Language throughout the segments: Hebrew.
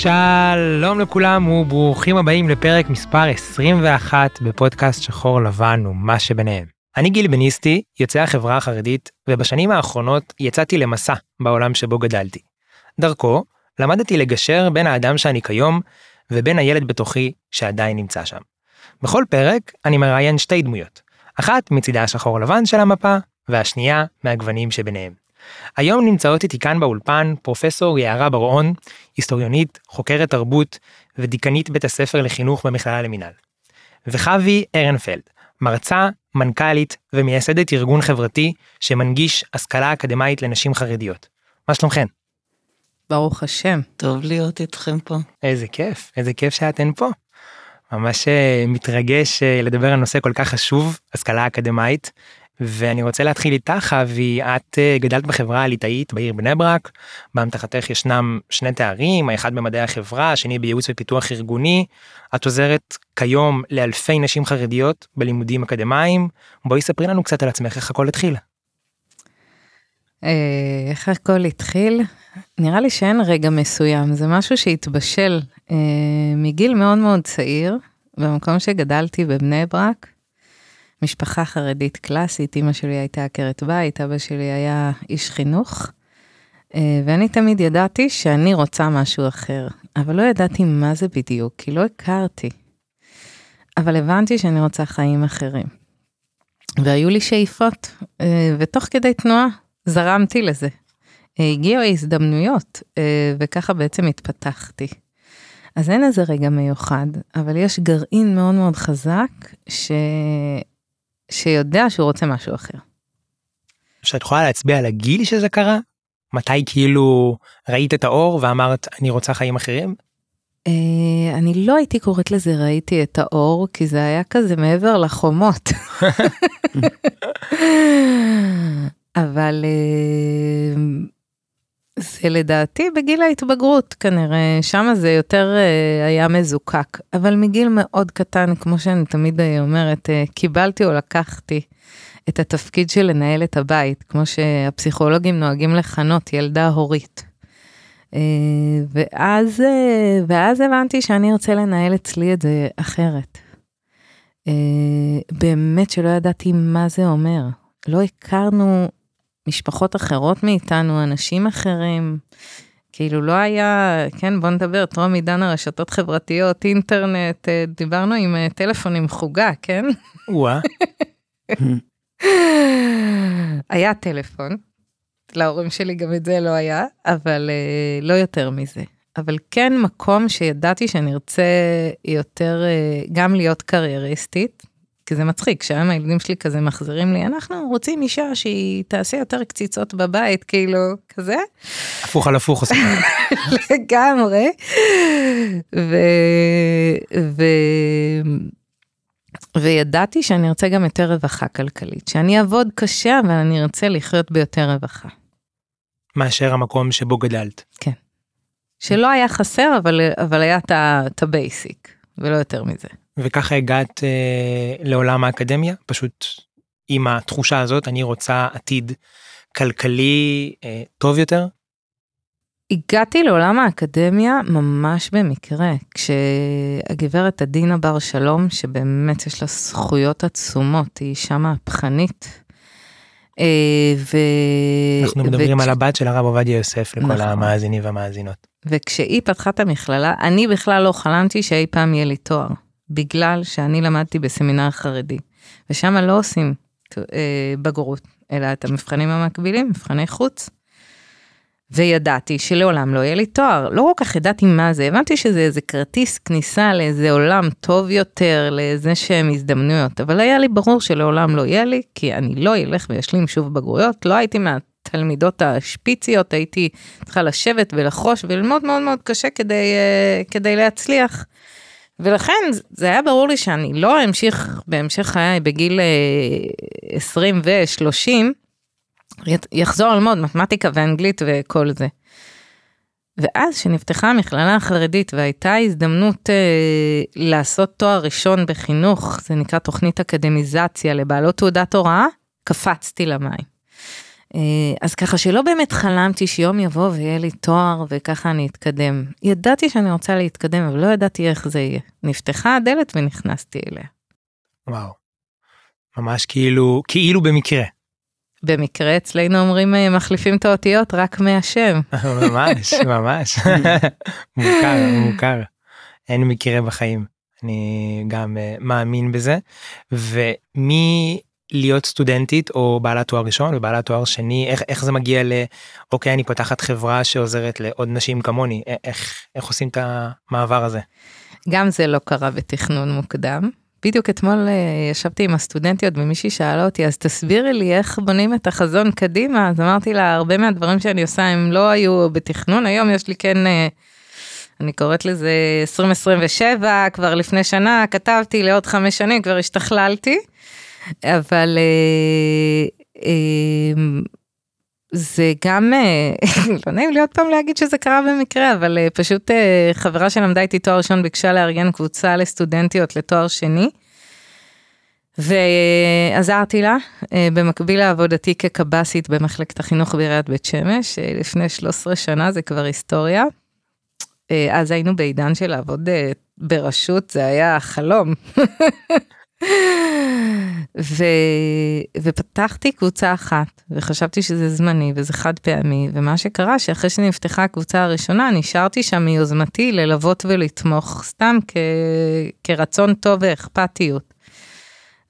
שלום לכולם וברוכים הבאים לפרק מספר 21 בפודקאסט שחור לבן ומה שביניהם. אני גיל בניסטי, יוצא החברה החרדית, ובשנים האחרונות יצאתי למסע בעולם שבו גדלתי. דרכו, למדתי לגשר בין האדם שאני כיום, ובין הילד בתוכי שעדיין נמצא שם. בכל פרק אני מראיין שתי דמויות, אחת מצידה השחור לבן של המפה, והשנייה מהגוונים שביניהם. היום נמצאות איתי כאן באולפן פרופסור יערה בר-און, היסטוריונית, חוקרת תרבות ודיקנית בית הספר לחינוך במכללה למינהל. וחוי ארנפלד, מרצה, מנכ"לית ומייסדת ארגון חברתי שמנגיש השכלה אקדמאית לנשים חרדיות. מה שלומכן? ברוך השם. טוב להיות איתכם פה. איזה כיף, איזה כיף שאתן פה. ממש אה, מתרגש אה, לדבר על נושא כל כך חשוב, השכלה אקדמאית, ואני רוצה להתחיל איתך אבי את אה, גדלת בחברה הליטאית בעיר בני ברק באמתחתך ישנם שני תארים האחד במדעי החברה השני בייעוץ ופיתוח ארגוני את עוזרת כיום לאלפי נשים חרדיות בלימודים אקדמיים בואי ספרי לנו קצת על עצמך איך הכל התחיל. אה, איך הכל התחיל? נראה לי שאין רגע מסוים זה משהו שהתבשל אה, מגיל מאוד מאוד צעיר במקום שגדלתי בבני ברק. משפחה חרדית קלאסית, אימא שלי הייתה עקרת בית, אבא שלי היה איש חינוך, אה, ואני תמיד ידעתי שאני רוצה משהו אחר, אבל לא ידעתי מה זה בדיוק, כי לא הכרתי. אבל הבנתי שאני רוצה חיים אחרים. והיו לי שאיפות, אה, ותוך כדי תנועה זרמתי לזה. אה, הגיעו הזדמנויות, וככה בעצם התפתחתי. אז אין איזה רגע מיוחד, אבל יש גרעין מאוד מאוד חזק, ש... שיודע שהוא רוצה משהו אחר. שאת יכולה להצביע על הגיל שזה קרה? מתי כאילו ראית את האור ואמרת אני רוצה חיים אחרים? Uh, אני לא הייתי קוראת לזה ראיתי את האור כי זה היה כזה מעבר לחומות. אבל uh, זה לדעתי בגיל ההתבגרות כנראה שם זה יותר uh, היה מזוקק אבל מגיל מאוד קטן כמו שאני תמיד אומרת uh, קיבלתי או לקחתי את התפקיד של לנהל את הבית כמו שהפסיכולוגים נוהגים לכנות ילדה הורית. ואז ואז הבנתי שאני רוצה לנהל אצלי את זה אחרת. באמת שלא ידעתי מה זה אומר לא הכרנו משפחות אחרות מאיתנו, אנשים אחרים. כאילו לא היה, כן בוא נדבר, טרום עידן הרשתות חברתיות, אינטרנט, אה, דיברנו עם אה, טלפון עם חוגה, כן? וואה. היה טלפון, להורים שלי גם את זה לא היה, אבל uh, לא יותר מזה. אבל כן מקום שידעתי שאני ארצה יותר גם להיות קרייריסטית, כי זה מצחיק, שהיום הילדים שלי כזה מחזירים לי, אנחנו רוצים אישה שהיא תעשה יותר קציצות בבית, כאילו, כזה. הפוך על הפוך עושים. לגמרי. ו... ו... וידעתי שאני ארצה גם יותר רווחה כלכלית, שאני אעבוד קשה, אבל אני ארצה לחיות ביותר רווחה. מאשר המקום שבו גדלת. כן. שלא היה חסר, אבל, אבל היה את ה basic, ולא יותר מזה. וככה הגעת אה, לעולם האקדמיה פשוט עם התחושה הזאת אני רוצה עתיד כלכלי אה, טוב יותר. הגעתי לעולם האקדמיה ממש במקרה כשהגברת עדינה בר שלום שבאמת יש לה זכויות עצומות היא אישה מהפכנית. אה, ו... אנחנו מדברים וכש... על הבת של הרב עובדיה יוסף לכל נכון. המאזינים והמאזינות. וכשהיא פתחה את המכללה אני בכלל לא חלמתי שאי פעם יהיה לי תואר. בגלל שאני למדתי בסמינר חרדי, ושם לא עושים אה, בגרות, אלא את המבחנים המקבילים, מבחני חוץ. וידעתי שלעולם לא יהיה לי תואר, לא כל כך ידעתי מה זה, הבנתי שזה איזה כרטיס כניסה לאיזה עולם טוב יותר, לאיזה שהם הזדמנויות, אבל היה לי ברור שלעולם לא יהיה לי, כי אני לא אלך וישלים שוב בגרויות, לא הייתי מהתלמידות השפיציות, הייתי צריכה לשבת ולחרוש וללמוד מאוד מאוד קשה כדי, אה, כדי להצליח. ולכן זה היה ברור לי שאני לא אמשיך בהמשך חיי בגיל 20 ו-30, יחזור ללמוד מתמטיקה ואנגלית וכל זה. ואז כשנפתחה המכללה החרדית והייתה הזדמנות אה, לעשות תואר ראשון בחינוך, זה נקרא תוכנית אקדמיזציה לבעלות תעודת הוראה, קפצתי למים. אה, אז ככה שלא באמת חלמתי שיום יבוא ויהיה לי תואר וככה אני אתקדם. ידעתי שאני רוצה להתקדם, אבל לא ידעתי איך זה יהיה. נפתחה הדלת ונכנסתי אליה. וואו. ממש כאילו, כאילו במקרה. במקרה אצלנו אומרים אה, מחליפים את האותיות רק מהשם. ממש, ממש. מוכר, מוכר. אין מקרה בחיים. אני גם uh, מאמין בזה. ומי להיות סטודנטית או בעלת תואר ראשון ובעלת תואר שני איך איך זה מגיע ל אוקיי אני פותחת חברה שעוזרת לעוד נשים כמוני איך איך עושים את המעבר הזה. גם זה לא קרה בתכנון מוקדם. בדיוק אתמול uh, ישבתי עם הסטודנטיות ומישהי שאלה אותי אז תסבירי לי איך בונים את החזון קדימה אז אמרתי לה הרבה מהדברים שאני עושה הם לא היו בתכנון היום יש לי כן. Uh, אני קוראת לזה 2027 כבר לפני שנה כתבתי לעוד חמש שנים כבר השתכללתי אבל אה, אה, זה גם לא נעים לי עוד פעם להגיד שזה קרה במקרה אבל אה, פשוט חברה שלמדה איתי תואר ראשון ביקשה לארגן קבוצה לסטודנטיות לתואר שני. ועזרתי לה במקביל לעבודתי כקב"סית במחלקת החינוך בעיריית בית שמש לפני 13 שנה זה כבר היסטוריה. אז היינו בעידן של לעבוד ברשות זה היה חלום. ו... ופתחתי קבוצה אחת וחשבתי שזה זמני וזה חד פעמי ומה שקרה שאחרי שנפתחה הקבוצה הראשונה נשארתי שם מיוזמתי ללוות ולתמוך סתם כ... כרצון טוב ואכפתיות.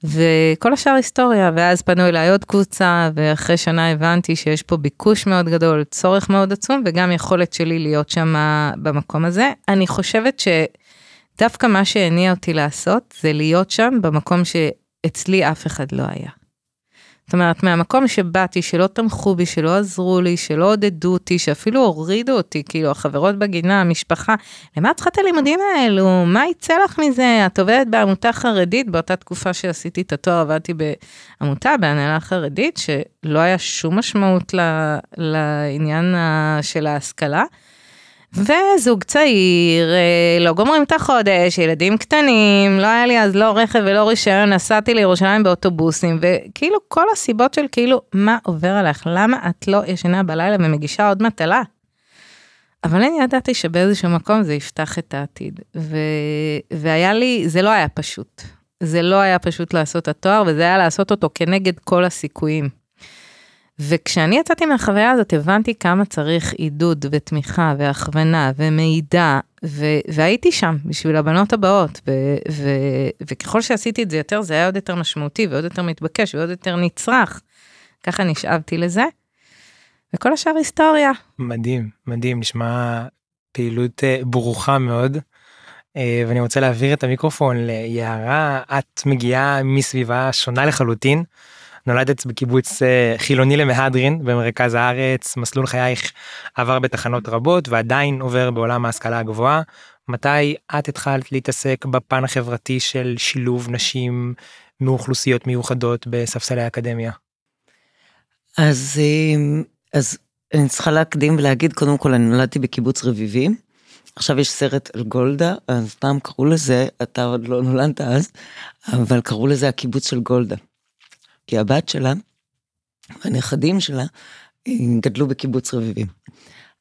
וכל השאר היסטוריה ואז פנו אליי עוד קבוצה ואחרי שנה הבנתי שיש פה ביקוש מאוד גדול צורך מאוד עצום וגם יכולת שלי להיות שם במקום הזה אני חושבת ש... דווקא מה שהניע אותי לעשות זה להיות שם במקום שאצלי אף אחד לא היה. זאת אומרת, מהמקום שבאתי, שלא תמכו בי, שלא עזרו לי, שלא עודדו אותי, שאפילו הורידו אותי, כאילו החברות בגינה, המשפחה, למה את צריכה את הלימודים האלו? מה יצא לך מזה? את עובדת בעמותה חרדית, באותה תקופה שעשיתי את התואר עבדתי בעמותה, בהנהלה חרדית, שלא היה שום משמעות לעניין של ההשכלה. וזוג צעיר, אה, לא גומרים את החודש, ילדים קטנים, לא היה לי אז לא רכב ולא רישיון, נסעתי לירושלים באוטובוסים, וכאילו כל הסיבות של כאילו, מה עובר עליך? למה את לא ישנה בלילה ומגישה עוד מטלה? אבל אני ידעתי שבאיזשהו מקום זה יפתח את העתיד. ו... והיה לי, זה לא היה פשוט. זה לא היה פשוט לעשות התואר, וזה היה לעשות אותו כנגד כל הסיכויים. וכשאני יצאתי מהחוויה הזאת הבנתי כמה צריך עידוד ותמיכה והכוונה ומידע ו- והייתי שם בשביל הבנות הבאות ו- ו- וככל שעשיתי את זה יותר זה היה עוד יותר משמעותי ועוד יותר מתבקש ועוד יותר נצרך. ככה נשאבתי לזה. וכל השאר היסטוריה. מדהים מדהים נשמע פעילות אה, ברוכה מאוד. אה, ואני רוצה להעביר את המיקרופון ליערה את מגיעה מסביבה שונה לחלוטין. נולדת בקיבוץ אה, חילוני למהדרין במרכז הארץ מסלול חייך עבר בתחנות רבות ועדיין עובר בעולם ההשכלה הגבוהה. מתי את התחלת להתעסק בפן החברתי של שילוב נשים מאוכלוסיות מיוחדות בספסלי האקדמיה? אז אה, אז אני צריכה להקדים ולהגיד קודם כל אני נולדתי בקיבוץ רביבים. עכשיו יש סרט על גולדה אז פעם קראו לזה אתה עוד לא נולדת אז אבל קראו לזה הקיבוץ של גולדה. כי הבת שלה והנכדים שלה אה, גדלו בקיבוץ רביבים.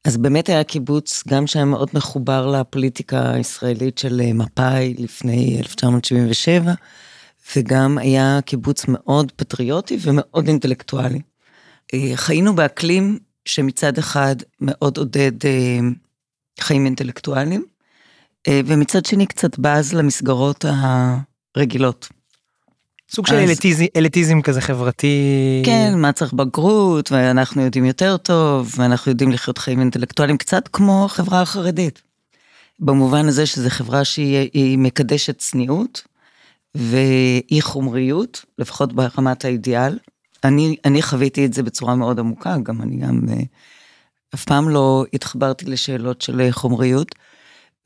אז באמת היה קיבוץ גם שהיה מאוד מחובר לפוליטיקה הישראלית של אה, מפא"י לפני 1977, וגם היה קיבוץ מאוד פטריוטי ומאוד אינטלקטואלי. אה, חיינו באקלים שמצד אחד מאוד עודד חיים אינטלקטואליים, ומצד שני קצת בז למסגרות הרגילות. סוג של אליטיזם, אליטיזם כזה חברתי. כן, מה צריך בגרות, ואנחנו יודעים יותר טוב, ואנחנו יודעים לחיות חיים אינטלקטואליים, קצת כמו החברה החרדית. במובן הזה שזו חברה שהיא מקדשת צניעות ואי חומריות, לפחות ברמת האידיאל. אני, אני חוויתי את זה בצורה מאוד עמוקה, גם אני גם אה, אף פעם לא התחברתי לשאלות של חומריות,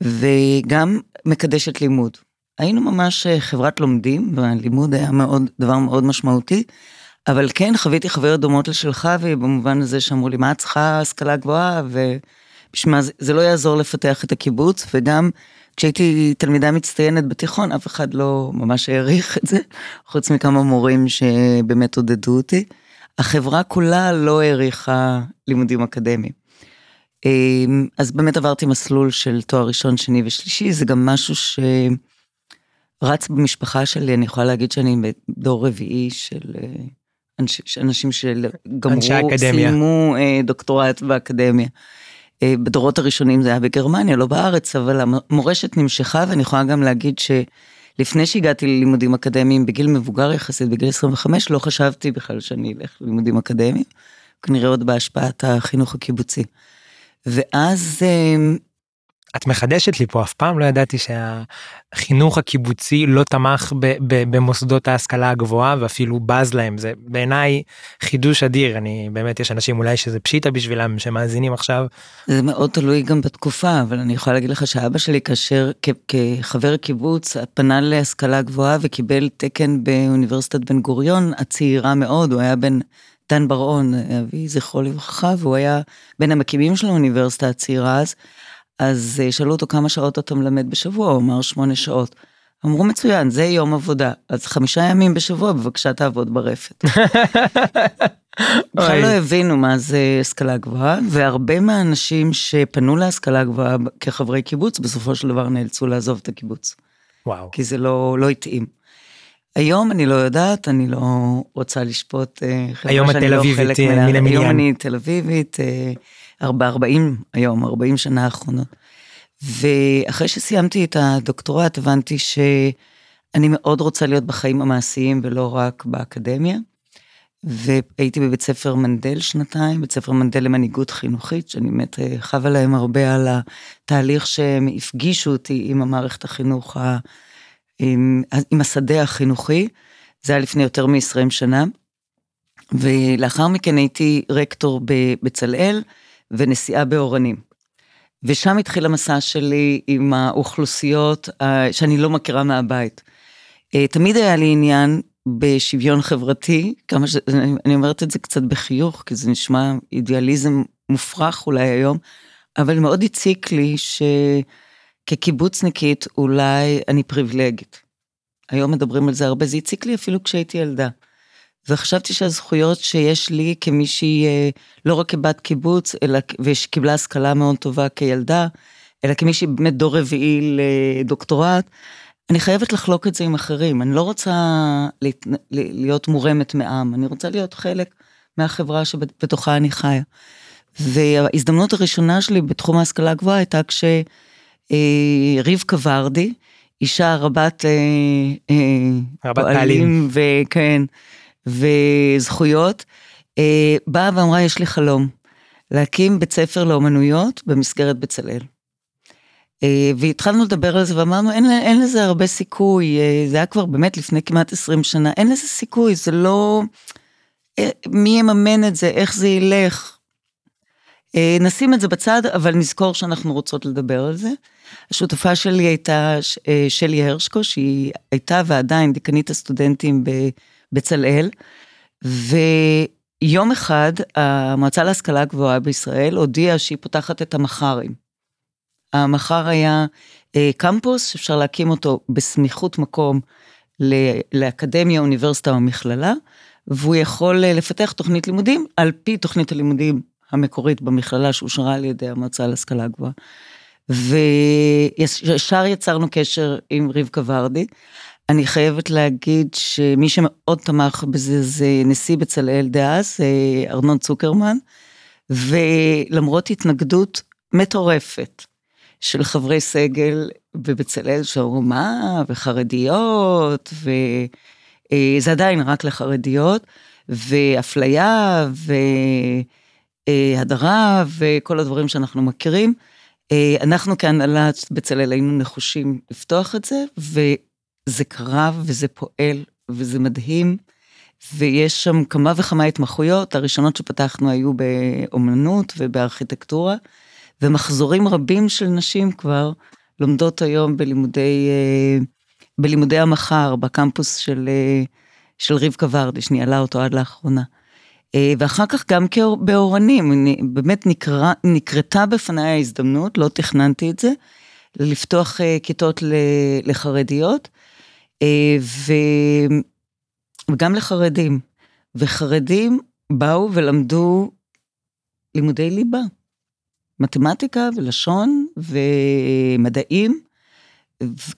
וגם מקדשת לימוד. היינו ממש אה, חברת לומדים, והלימוד היה מאוד, דבר מאוד משמעותי, אבל כן חוויתי חוויות דומות לשלך, ובמובן הזה שאמרו לי, מה את צריכה השכלה גבוהה, ובשביל מה, זה, זה לא יעזור לפתח את הקיבוץ, וגם כשהייתי תלמידה מצטיינת בתיכון, אף אחד לא ממש העריך את זה, חוץ מכמה מורים שבאמת עודדו אותי. החברה כולה לא העריכה לימודים אקדמיים. אמ, אז באמת עברתי מסלול של תואר ראשון, שני ושלישי, זה גם משהו שרץ במשפחה שלי, אני יכולה להגיד שאני בדור רביעי של אה, אנש, אנשים שגמרו, סיימו אה, דוקטורט באקדמיה. אה, בדורות הראשונים זה היה בגרמניה, לא בארץ, אבל המורשת נמשכה, ואני יכולה גם להגיד שלפני שהגעתי ללימודים אקדמיים, בגיל מבוגר יחסית, בגיל 25, לא חשבתי בכלל שאני אלך ללימודים אקדמיים, כנראה עוד בהשפעת החינוך הקיבוצי. ואז את מחדשת לי פה, אף פעם לא ידעתי שהחינוך הקיבוצי לא תמך במוסדות ההשכלה הגבוהה ואפילו בז להם, זה בעיניי חידוש אדיר, אני באמת, יש אנשים אולי שזה פשיטה בשבילם שמאזינים עכשיו. זה מאוד תלוי גם בתקופה, אבל אני יכולה להגיד לך שאבא שלי כאשר כחבר קיבוץ פנה להשכלה גבוהה וקיבל תקן באוניברסיטת בן גוריון, הצעירה מאוד, הוא היה בן... דן בר-און, אבי זכרו לברכה, והוא היה בין המקימים של האוניברסיטה הצעירה אז. אז אה, שאלו אותו כמה שעות אתה מלמד בשבוע, הוא אמר שמונה שעות. אמרו מצוין, זה יום עבודה, אז חמישה ימים בשבוע בבקשה תעבוד ברפת. בכלל לא הבינו מה זה השכלה גבוהה, והרבה מהאנשים שפנו להשכלה גבוהה כחברי קיבוץ, בסופו של דבר נאלצו לעזוב את הקיבוץ. וואו. כי זה לא, לא התאים. היום אני לא יודעת, אני לא רוצה לשפוט אה, היום את תל לא אביבית מן המניין. היום אני תל אביבית. אה, ב-40 היום, 40 שנה האחרונות. ואחרי שסיימתי את הדוקטורט הבנתי שאני מאוד רוצה להיות בחיים המעשיים ולא רק באקדמיה. והייתי בבית ספר מנדל שנתיים, בית ספר מנדל למנהיגות חינוכית, שאני באמת אה, חווה להם הרבה על התהליך שהם הפגישו אותי עם המערכת החינוך. עם, עם השדה החינוכי. זה היה לפני יותר מ-20 שנה. ולאחר מכן הייתי רקטור בבצלאל, ונסיעה באורנים. ושם התחיל המסע שלי עם האוכלוסיות שאני לא מכירה מהבית. אה, תמיד היה לי עניין בשוויון חברתי, כמה ש... אני אומרת את זה קצת בחיוך, כי זה נשמע אידיאליזם מופרך אולי היום, אבל מאוד הציק לי שכקיבוצניקית אולי אני פריבילגית. היום מדברים על זה הרבה, זה הציק לי אפילו כשהייתי ילדה. וחשבתי שהזכויות שיש לי כמישהי, אה, לא רק כבת קיבוץ, אלא, ושקיבלה השכלה מאוד טובה כילדה, אלא כמישהי באמת דור רביעי לדוקטורט, אני חייבת לחלוק את זה עם אחרים. אני לא רוצה להת... להיות מורמת מעם, אני רוצה להיות חלק מהחברה שבתוכה אני חיה. וההזדמנות הראשונה שלי בתחום ההשכלה הגבוהה הייתה כשרבקה אה, ורדי, אישה רבת, אה, רבת פעלים, וכן, וזכויות, אה, באה ואמרה, יש לי חלום, להקים בית ספר לאומנויות במסגרת בצלאל. אה, והתחלנו לדבר על זה ואמרנו, אין, אין לזה הרבה סיכוי, אה, זה היה כבר באמת לפני כמעט 20 שנה, אין לזה סיכוי, זה לא... מי יממן את זה, איך זה ילך. נשים את זה בצד, אבל נזכור שאנחנו רוצות לדבר על זה. השותפה שלי הייתה שלי הרשקו, שהיא הייתה ועדיין דיקנית הסטודנטים בצלאל, ויום אחד המועצה להשכלה גבוהה בישראל הודיעה שהיא פותחת את המח"רים. המח"ר היה אה, קמפוס שאפשר להקים אותו בסמיכות מקום לאקדמיה, אוניברסיטה או מכללה, והוא יכול אה, לפתח תוכנית לימודים על פי תוכנית הלימודים המקורית במכללה שאושרה על ידי המועצה להשכלה גבוהה. וישר יצרנו קשר עם רבקה ורדי. אני חייבת להגיד שמי שמאוד תמך בזה זה נשיא בצלאל דאז, אה, ארנון צוקרמן, ולמרות התנגדות מטורפת של חברי סגל בבצלאל שאמרו מה, וחרדיות, וזה אה, עדיין רק לחרדיות, ואפליה, והדרה, וכל הדברים שאנחנו מכירים. אה, אנחנו כהנהלת בצלאל היינו נחושים לפתוח את זה, זה קרה וזה פועל וזה מדהים. ויש שם כמה וכמה התמחויות, הראשונות שפתחנו היו באומנות ובארכיטקטורה, ומחזורים רבים של נשים כבר לומדות היום בלימודי, אה, בלימודי המחר בקמפוס של, אה, של רבקה ורדי, שניהלה אותו עד לאחרונה. אה, ואחר כך גם באורנים, באמת נקרא, נקרתה בפניי ההזדמנות, לא תכננתי את זה, לפתוח כיתות לחרדיות. אה. וגם לחרדים. וחרדים באו ולמדו לימודי ליבה. מתמטיקה ולשון ומדעים,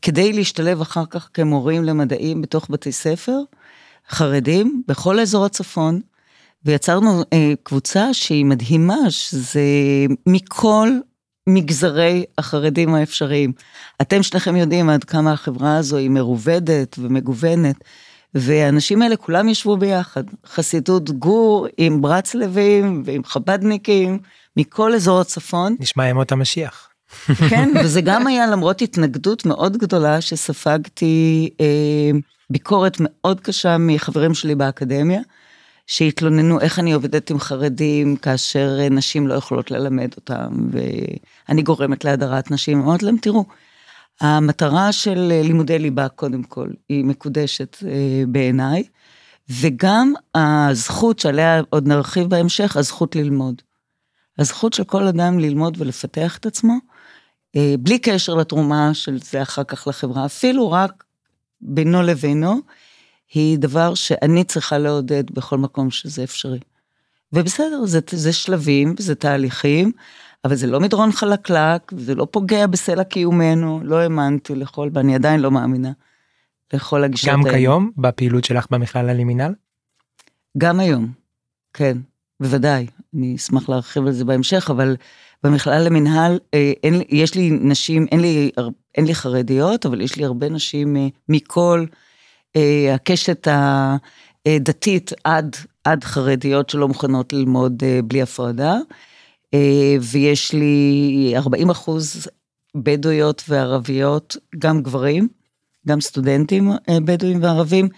כדי להשתלב אחר כך כמורים למדעים בתוך בתי ספר חרדים בכל אזור הצפון, ויצרנו אה, קבוצה שהיא מדהימה, שזה מכל מגזרי החרדים האפשריים. אתם שניכם יודעים עד כמה החברה הזו היא מרובדת ומגוונת, והאנשים האלה כולם ישבו ביחד, חסידות גור עם ברצלבים ועם חבדניקים, מכל אזור הצפון. נשמע ימות המשיח. כן, וזה גם היה למרות התנגדות מאוד גדולה שספגתי אה, ביקורת מאוד קשה מחברים שלי באקדמיה, שהתלוננו איך אני עובדת עם חרדים כאשר נשים לא יכולות ללמד אותם, ואני גורמת להדרת נשים. אמרתי להם, תראו, המטרה של לימודי ליבה, קודם כל, היא מקודשת אה, בעיניי, וגם הזכות שעליה עוד נרחיב בהמשך, הזכות ללמוד. הזכות של כל אדם ללמוד ולפתח את עצמו, אה, בלי קשר לתרומה של זה אחר כך לחברה, אפילו רק בינו לבינו, היא דבר שאני צריכה לעודד בכל מקום שזה אפשרי. ובסדר, זה, זה שלבים, זה תהליכים, אבל זה לא מדרון חלקלק, זה לא פוגע בסלע קיומנו, לא האמנתי לכל, ואני עדיין לא מאמינה לכל הגישות האלה. גם כיום, בפעילות שלך במכללה למינהל? גם היום, כן, בוודאי. אני אשמח להרחיב על זה בהמשך, אבל במכללה למינהל, אה, אין, יש לי נשים, אין לי, אין לי חרדיות, אבל יש לי הרבה נשים אה, מכל הקשת הדתית עד, עד חרדיות שלא מוכנות ללמוד בלי הפרדה. ויש לי 40 אחוז בדואיות וערביות, גם גברים, גם סטודנטים בדואים וערבים,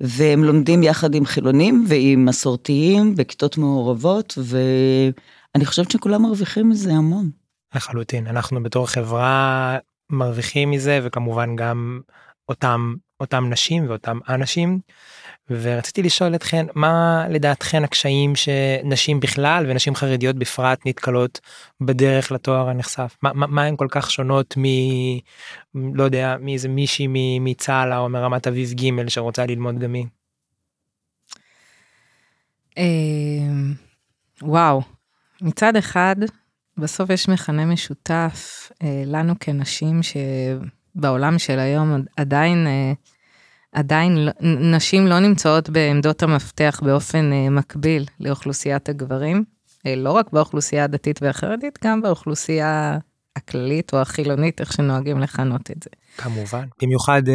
והם לומדים יחד עם חילונים ועם מסורתיים בכיתות מעורבות, ואני חושבת שכולם מרוויחים מזה המון. לחלוטין, אנחנו בתור חברה מרוויחים מזה, וכמובן גם אותם, אותם נשים ואותם אנשים. ורציתי לשאול אתכן מה לדעתכן הקשיים שנשים בכלל ונשים חרדיות בפרט נתקלות בדרך לתואר הנחשף מה, מה, מה הן כל כך שונות מ... לא יודע מאיזה מישהי מצה"ל או מרמת אביב ג' שרוצה ללמוד גם היא. אמ, וואו מצד אחד בסוף יש מכנה משותף אה, לנו כנשים שבעולם של היום עדיין. אה, עדיין לא, נשים לא נמצאות בעמדות המפתח באופן uh, מקביל לאוכלוסיית הגברים, uh, לא רק באוכלוסייה הדתית והחרדית, גם באוכלוסייה הכללית או החילונית, איך שנוהגים לכנות את זה. כמובן, במיוחד uh,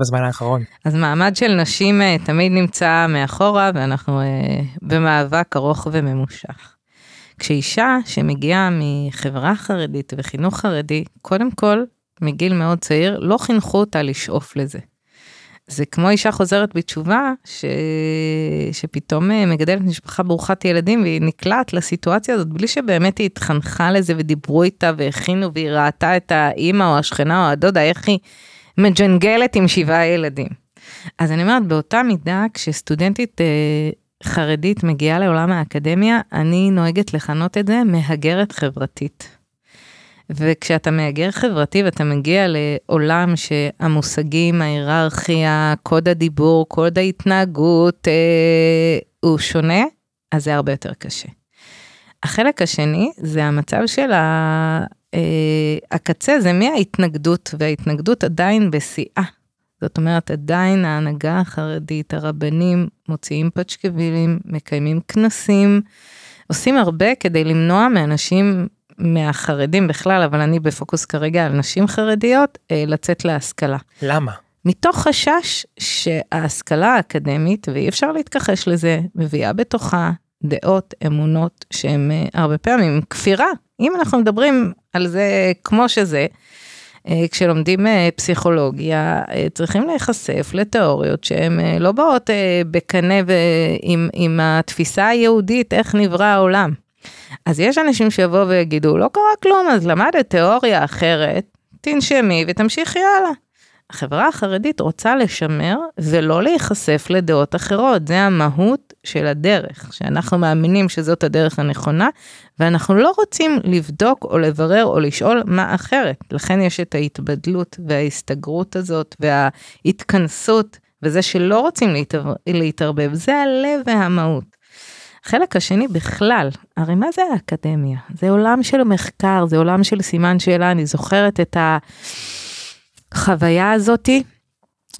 בזמן האחרון. אז מעמד של נשים uh, תמיד נמצא מאחורה, ואנחנו uh, במאבק ארוך וממושך. כשאישה שמגיעה מחברה חרדית וחינוך חרדי, קודם כל, מגיל מאוד צעיר, לא חינכו אותה לשאוף לזה. זה כמו אישה חוזרת בתשובה, ש... שפתאום אה, מגדלת משפחה ברוכת ילדים והיא נקלעת לסיטואציה הזאת בלי שבאמת היא התחנכה לזה ודיברו איתה והכינו והיא ראתה את האימא או השכנה או הדודה, איך היא מג'נגלת עם שבעה ילדים. אז אני אומרת, באותה מידה, כשסטודנטית אה, חרדית מגיעה לעולם האקדמיה, אני נוהגת לכנות את זה מהגרת חברתית. וכשאתה מהגר חברתי ואתה מגיע לעולם שהמושגים, ההיררכיה, קוד הדיבור, קוד ההתנהגות, אה, הוא שונה, אז זה הרבה יותר קשה. החלק השני זה המצב של ה... אה, הקצה, זה מההתנגדות, וההתנגדות עדיין בשיאה. זאת אומרת, עדיין ההנהגה החרדית, הרבנים מוציאים פצ'קווילים, מקיימים כנסים, עושים הרבה כדי למנוע מאנשים מהחרדים בכלל, אבל אני בפוקוס כרגע על נשים חרדיות, אה, לצאת להשכלה. למה? מתוך חשש שההשכלה האקדמית, ואי אפשר להתכחש לזה, מביאה בתוכה דעות, אמונות, שהן אה, הרבה פעמים כפירה. אם אנחנו מדברים על זה כמו שזה, אה, כשלומדים פסיכולוגיה, צריכים להיחשף לתיאוריות שהן לא באות בקנה עם, עם התפיסה היהודית, איך נברא העולם. אז יש אנשים שיבואו ויגידו, לא קרה כלום, אז למדת תיאוריה אחרת, תנשמי ותמשיכי הלאה. החברה החרדית רוצה לשמר ולא להיחשף לדעות אחרות, זה המהות של הדרך, שאנחנו מאמינים שזאת הדרך הנכונה, ואנחנו לא רוצים לבדוק או לברר או לשאול מה אחרת. לכן יש את ההתבדלות וההסתגרות הזאת וההתכנסות, וזה שלא רוצים להתערבב, זה הלב והמהות. החלק השני בכלל, הרי מה זה האקדמיה? זה עולם של מחקר, זה עולם של סימן שאלה, אני זוכרת את החוויה הזאתי,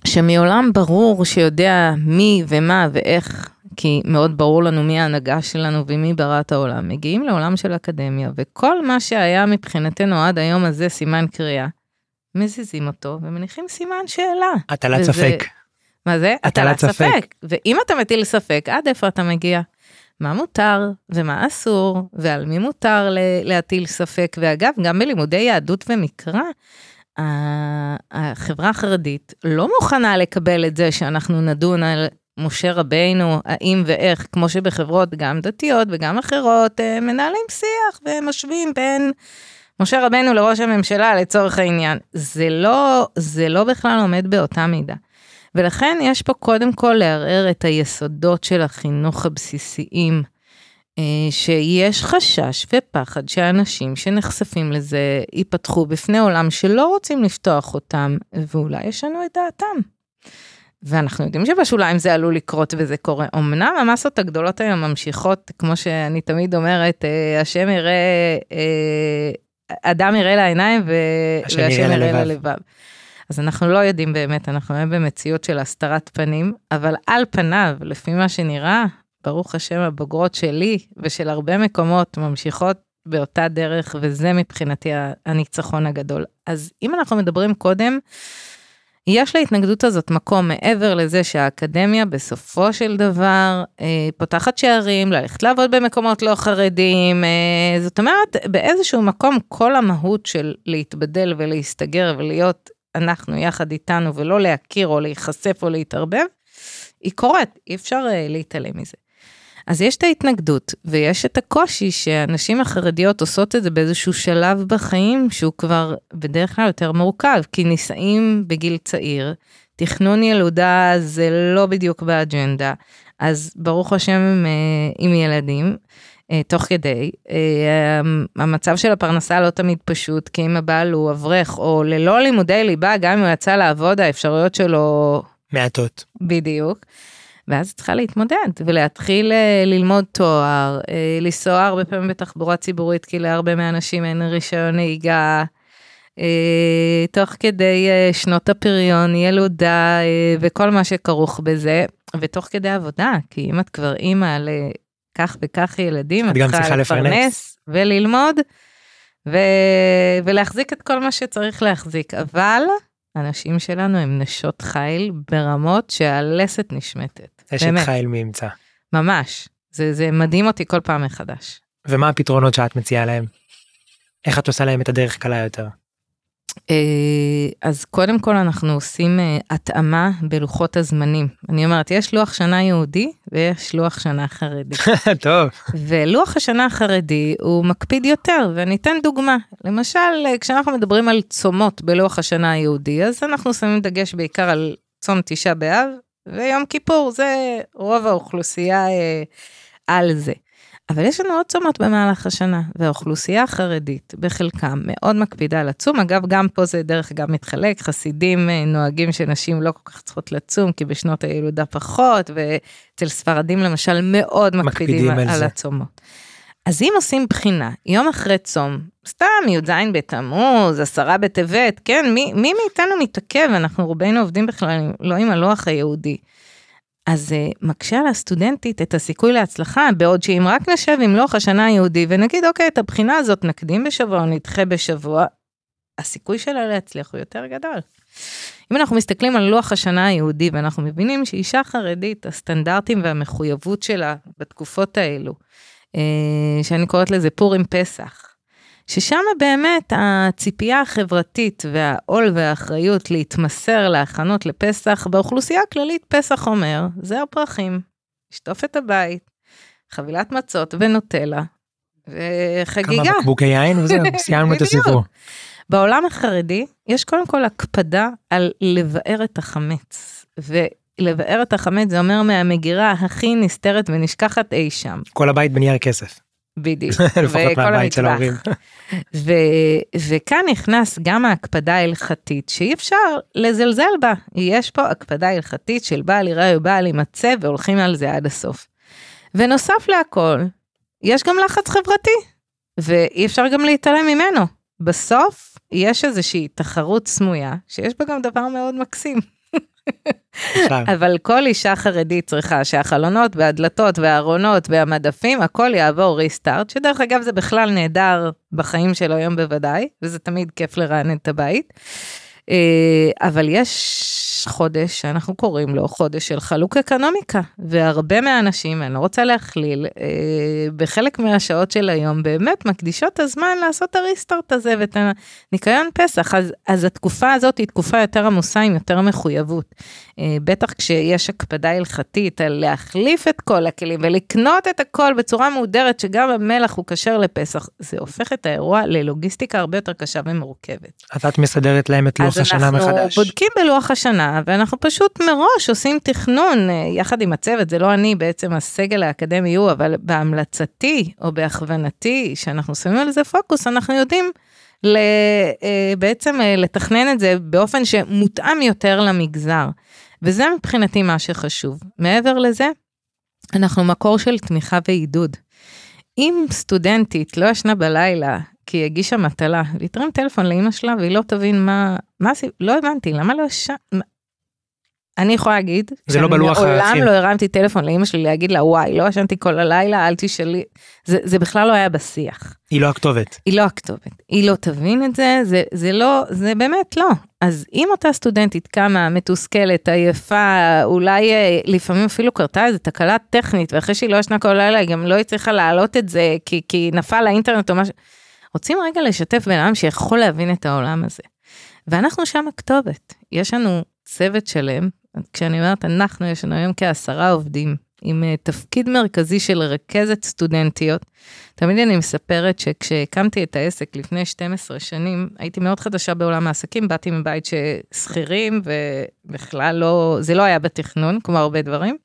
שמעולם ברור שיודע מי ומה ואיך, כי מאוד ברור לנו מי ההנהגה שלנו ומי ברא את העולם, מגיעים לעולם של אקדמיה, וכל מה שהיה מבחינתנו עד היום הזה סימן קריאה, מזיזים אותו ומניחים סימן שאלה. הטלת וזה- ספק. מה זה? הטלת ספק. ואם אתה מטיל ספק, עד איפה אתה מגיע? מה מותר ומה אסור, ועל מי מותר להטיל ספק. ואגב, גם בלימודי יהדות ומקרא, החברה החרדית לא מוכנה לקבל את זה שאנחנו נדון על משה רבינו, האם ואיך, כמו שבחברות גם דתיות וגם אחרות אה, מנהלים שיח ומשווים בין משה רבנו לראש הממשלה לצורך העניין. זה לא, זה לא בכלל עומד באותה מידה. ולכן יש פה קודם כל לערער את היסודות של החינוך הבסיסיים, אה, שיש חשש ופחד שאנשים שנחשפים לזה ייפתחו בפני עולם שלא רוצים לפתוח אותם, ואולי ישנו את דעתם. ואנחנו יודעים שבשוליים זה עלול לקרות וזה קורה. אמנם המסות הגדולות היום ממשיכות, כמו שאני תמיד אומרת, אה, השם יראה, אה, אדם יראה לעיניים ו... והשם יראה יראה ללבב. אז אנחנו לא יודעים באמת, אנחנו היום במציאות של הסתרת פנים, אבל על פניו, לפי מה שנראה, ברוך השם, הבוגרות שלי ושל הרבה מקומות ממשיכות באותה דרך, וזה מבחינתי הניצחון הגדול. אז אם אנחנו מדברים קודם, יש להתנגדות הזאת מקום מעבר לזה שהאקדמיה בסופו של דבר אה, פותחת שערים, ללכת לעבוד במקומות לא חרדיים, אה, זאת אומרת באיזשהו מקום כל המהות של להתבדל ולהסתגר ולהיות אנחנו יחד איתנו ולא להכיר או להיחשף או להתערבב, היא קורית, אי אפשר אה, להתעלם מזה. אז יש את ההתנגדות ויש את הקושי שהנשים החרדיות עושות את זה באיזשהו שלב בחיים שהוא כבר בדרך כלל יותר מורכב, כי נישאים בגיל צעיר, תכנון ילודה זה לא בדיוק באג'נדה, אז ברוך השם הם אה, עם ילדים. אה, תוך כדי, אה, המצב של הפרנסה לא תמיד פשוט, כי אם הבעל הוא אברך או ללא לימודי ליבה, גם אם הוא יצא לעבוד, האפשרויות שלו מעטות. בדיוק. ואז היא צריכה להתמודד ולהתחיל אה, ללמוד תואר, לנסוע הרבה פעמים בתחבורה ציבורית, כי להרבה מהאנשים אין רישיון נהיגה. תוך כדי שנות הפריון, ילודה וכל מה שכרוך בזה, ותוך כדי עבודה, כי אם את כבר אימא לכך וכך ילדים, את צריכה לפרנס. וללמוד ו- ולהחזיק את כל מה שצריך להחזיק, אבל הנשים שלנו הן נשות חיל ברמות שהלסת נשמטת. אשת חיל מי ימצא. ממש. זה, זה מדהים אותי כל פעם מחדש. ומה הפתרונות שאת מציעה להם? איך את עושה להם את הדרך קלה יותר? אה, אז קודם כל אנחנו עושים אה, התאמה בלוחות הזמנים. אני אומרת, יש לוח שנה יהודי ויש לוח שנה חרדי. טוב. ולוח השנה החרדי הוא מקפיד יותר, ואני אתן דוגמה. למשל, אה, כשאנחנו מדברים על צומות בלוח השנה היהודי, אז אנחנו שמים דגש בעיקר על צום תשעה באב ויום כיפור, זה רוב האוכלוסייה אה, על זה. אבל יש לנו עוד צומות במהלך השנה, והאוכלוסייה החרדית בחלקם מאוד מקפידה לצום. אגב, גם פה זה דרך אגב מתחלק, חסידים אה, נוהגים שנשים לא כל כך צריכות לצום, כי בשנות הילודה פחות, ואצל ספרדים למשל מאוד מקפידים, מקפידים על על זה. הצומות. אז אם עושים בחינה, יום אחרי צום, סתם י"ז בתמוז, עשרה בטבת, כן, מי, מי מאיתנו מתעכב? אנחנו רובנו עובדים בכלל לא עם הלוח היהודי. אז uh, מקשה על הסטודנטית את הסיכוי להצלחה, בעוד שאם רק נשב עם לוח השנה היהודי ונגיד, אוקיי, את הבחינה הזאת נקדים בשבוע או נדחה בשבוע, הסיכוי שלה להצליח הוא יותר גדול. אם אנחנו מסתכלים על לוח השנה היהודי ואנחנו מבינים שאישה חרדית, הסטנדרטים והמחויבות שלה בתקופות האלו, אה, שאני קוראת לזה פורים פסח, ששם באמת הציפייה החברתית והעול והאחריות להתמסר להכנות לפסח, באוכלוסייה הכללית פסח אומר, זר פרחים, לשטוף את הבית, חבילת מצות ונוטלה, וחגיגה. כמה בקבוקי יין וזהו, סיימנו את. הסיפור. בעולם החרדי יש קודם כל הקפדה על לבאר את החמץ. ולבאר את החמץ זה אומר מהמגירה הכי נסתרת ונשכחת אי שם. כל הבית בנייר כסף. בדיוק. לפחות מהבית של. ההורים. ו- וכאן נכנס גם ההקפדה ההלכתית שאי אפשר לזלזל בה. יש פה הקפדה הלכתית של בעל יראה ובעל יימצא והולכים על זה עד הסוף. ונוסף להכל, יש גם לחץ חברתי, ואי אפשר גם להתעלם ממנו. בסוף יש איזושהי תחרות סמויה, שיש בה גם דבר מאוד מקסים. אבל כל אישה חרדית צריכה שהחלונות והדלתות והארונות והמדפים, הכל יעבור ריסטארט, שדרך אגב זה בכלל נהדר בחיים של היום בוודאי, וזה תמיד כיף לרענן את הבית. אה, אבל יש חודש שאנחנו קוראים לו חודש של חלוק אקונומיקה, והרבה מהאנשים, אני לא רוצה להכליל, אה, בחלק מהשעות של היום באמת מקדישות את הזמן לעשות את הריסטארט הזה ואת הניקיון פסח, אז, אז התקופה הזאת היא תקופה יותר עמוסה עם יותר מחויבות. אה, בטח כשיש הקפדה הלכתית על להחליף את כל הכלים ולקנות את הכל בצורה מהודרת שגם המלח הוא כשר לפסח, זה הופך את האירוע ללוגיסטיקה הרבה יותר קשה ומורכבת. אז את מסדרת להם את לוח השנה מחדש. אז אנחנו בודקים בלוח השנה ואנחנו פשוט מראש עושים תכנון אה, יחד עם הצוות, זה לא אני בעצם הסגל האקדמי הוא, אבל בהמלצתי או בהכוונתי שאנחנו שמים על זה פוקוס, אנחנו יודעים ל, אה, בעצם לתכנן את זה באופן שמותאם יותר למגזר. וזה מבחינתי מה שחשוב. מעבר לזה, אנחנו מקור של תמיכה ועידוד. אם סטודנטית לא ישנה בלילה כי היא הגישה מטלה, והיא תרים טלפון לאימא שלה והיא לא תבין מה, מה עשית, לא הבנתי, למה לא ישן, אני יכולה להגיד, זה לא בלוח הערכים. מעולם לא הרמתי טלפון לאמא שלי להגיד לה וואי לא ישנתי כל הלילה אל תשאלי, זה, זה בכלל לא היה בשיח. היא לא הכתובת. היא לא הכתובת, היא לא תבין את זה, זה, זה לא, זה באמת לא. אז אם אותה סטודנטית קמה מתוסכלת, עייפה, אולי אה, לפעמים אפילו קרתה איזה תקלה טכנית, ואחרי שהיא לא ישנה כל הלילה היא גם לא הצליחה להעלות את זה כי, כי נפל לאינטרנט או משהו, רוצים רגע לשתף בן אדם שיכול להבין את העולם הזה. ואנחנו שם הכתובת, יש לנו צוות שלם כשאני אומרת אנחנו, יש לנו היום כעשרה עובדים עם uh, תפקיד מרכזי של רכזת סטודנטיות. תמיד אני מספרת שכשהקמתי את העסק לפני 12 שנים, הייתי מאוד חדשה בעולם העסקים, באתי מבית ששכירים ובכלל לא, זה לא היה בתכנון, כמו הרבה דברים.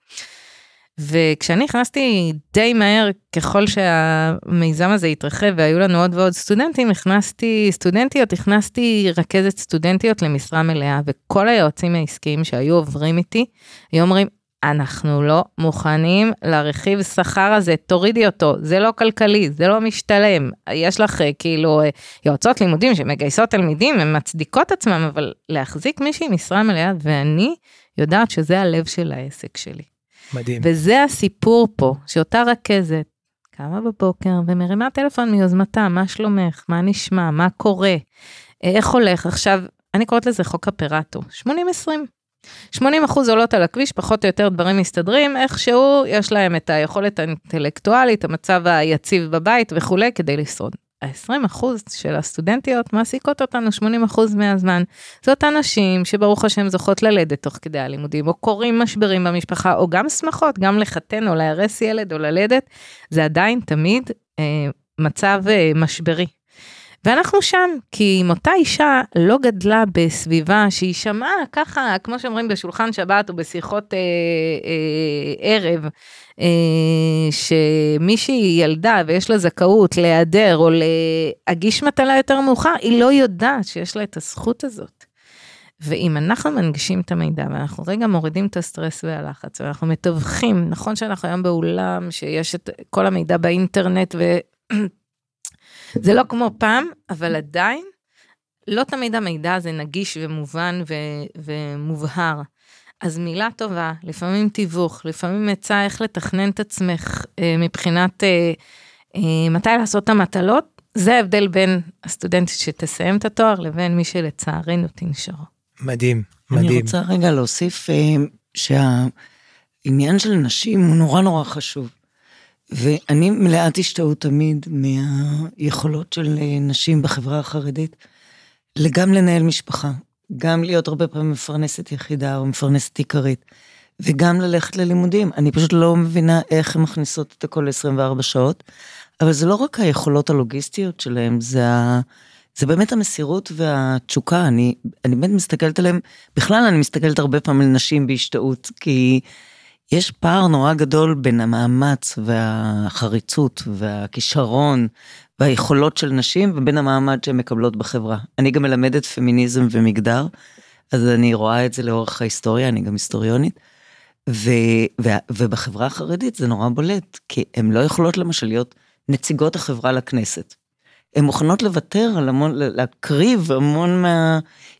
וכשאני נכנסתי די מהר, ככל שהמיזם הזה התרחב והיו לנו עוד ועוד סטודנטים, הכנסתי סטודנטיות, הכנסתי רכזת סטודנטיות למשרה מלאה, וכל היועצים העסקיים שהיו עוברים איתי, היו אומרים, אנחנו לא מוכנים לרכיב שכר הזה, תורידי אותו, זה לא כלכלי, זה לא משתלם. יש לך אה, כאילו אה, יועצות לימודים שמגייסות תלמידים, הן מצדיקות עצמם, אבל להחזיק מישהי משרה מלאה, ואני יודעת שזה הלב של העסק שלי. מדהים. וזה הסיפור פה, שאותה רכזת קמה בבוקר ומרימה טלפון מיוזמתה, מה שלומך, מה נשמע, מה קורה, איך הולך. עכשיו, אני קוראת לזה חוק הפרטו, 80-20. 80 אחוז עולות על הכביש, פחות או יותר דברים מסתדרים, איכשהו יש להם את היכולת האינטלקטואלית, המצב היציב בבית וכולי, כדי לשרוד. ה-20% של הסטודנטיות מעסיקות אותנו 80% מהזמן. זאת אנשים שברוך השם זוכות ללדת תוך כדי הלימודים, או קורים משברים במשפחה, או גם שמחות, גם לחתן או להרס ילד או ללדת, זה עדיין תמיד אה, מצב אה, משברי. ואנחנו שם, כי אם אותה אישה לא גדלה בסביבה שהיא שמעה ככה, כמו שאומרים בשולחן שבת או בשיחות אה, אה, ערב, אה, שמישהי ילדה ויש לה זכאות להיעדר או להגיש מטלה יותר מאוחר, היא לא יודעת שיש לה את הזכות הזאת. ואם אנחנו מנגישים את המידע ואנחנו רגע מורידים את הסטרס והלחץ ואנחנו מתווכים, נכון שאנחנו היום באולם שיש את כל המידע באינטרנט וזה לא כמו פעם, אבל עדיין לא תמיד המידע הזה נגיש ומובן ו- ומובהר. אז מילה טובה, לפעמים תיווך, לפעמים עצה איך לתכנן את עצמך אה, מבחינת אה, אה, מתי לעשות את המטלות, זה ההבדל בין הסטודנטית שתסיים את התואר לבין מי שלצערנו תנשור. מדהים, מדהים. אני רוצה רגע להוסיף אה, שהעניין של נשים הוא נורא נורא חשוב. ואני מלאת השתאות תמיד מהיכולות של אה, נשים בחברה החרדית, גם לנהל משפחה, גם להיות הרבה פעמים מפרנסת יחידה או מפרנסת עיקרית, וגם ללכת ללימודים. אני פשוט לא מבינה איך הן מכניסות את הכל ל-24 שעות, אבל זה לא רק היכולות הלוגיסטיות שלהן, זה, ה... זה באמת המסירות והתשוקה. אני, אני באמת מסתכלת עליהן, בכלל אני מסתכלת הרבה פעמים על נשים בהשתאות, כי יש פער נורא גדול בין המאמץ והחריצות והכישרון והיכולות של נשים ובין המעמד שהן מקבלות בחברה. אני גם מלמדת פמיניזם ומגדר, אז אני רואה את זה לאורך ההיסטוריה, אני גם היסטוריונית. ו, ו, ובחברה החרדית זה נורא בולט, כי הן לא יכולות למשל להיות נציגות החברה לכנסת. הן מוכנות לוותר על המון, להקריב המון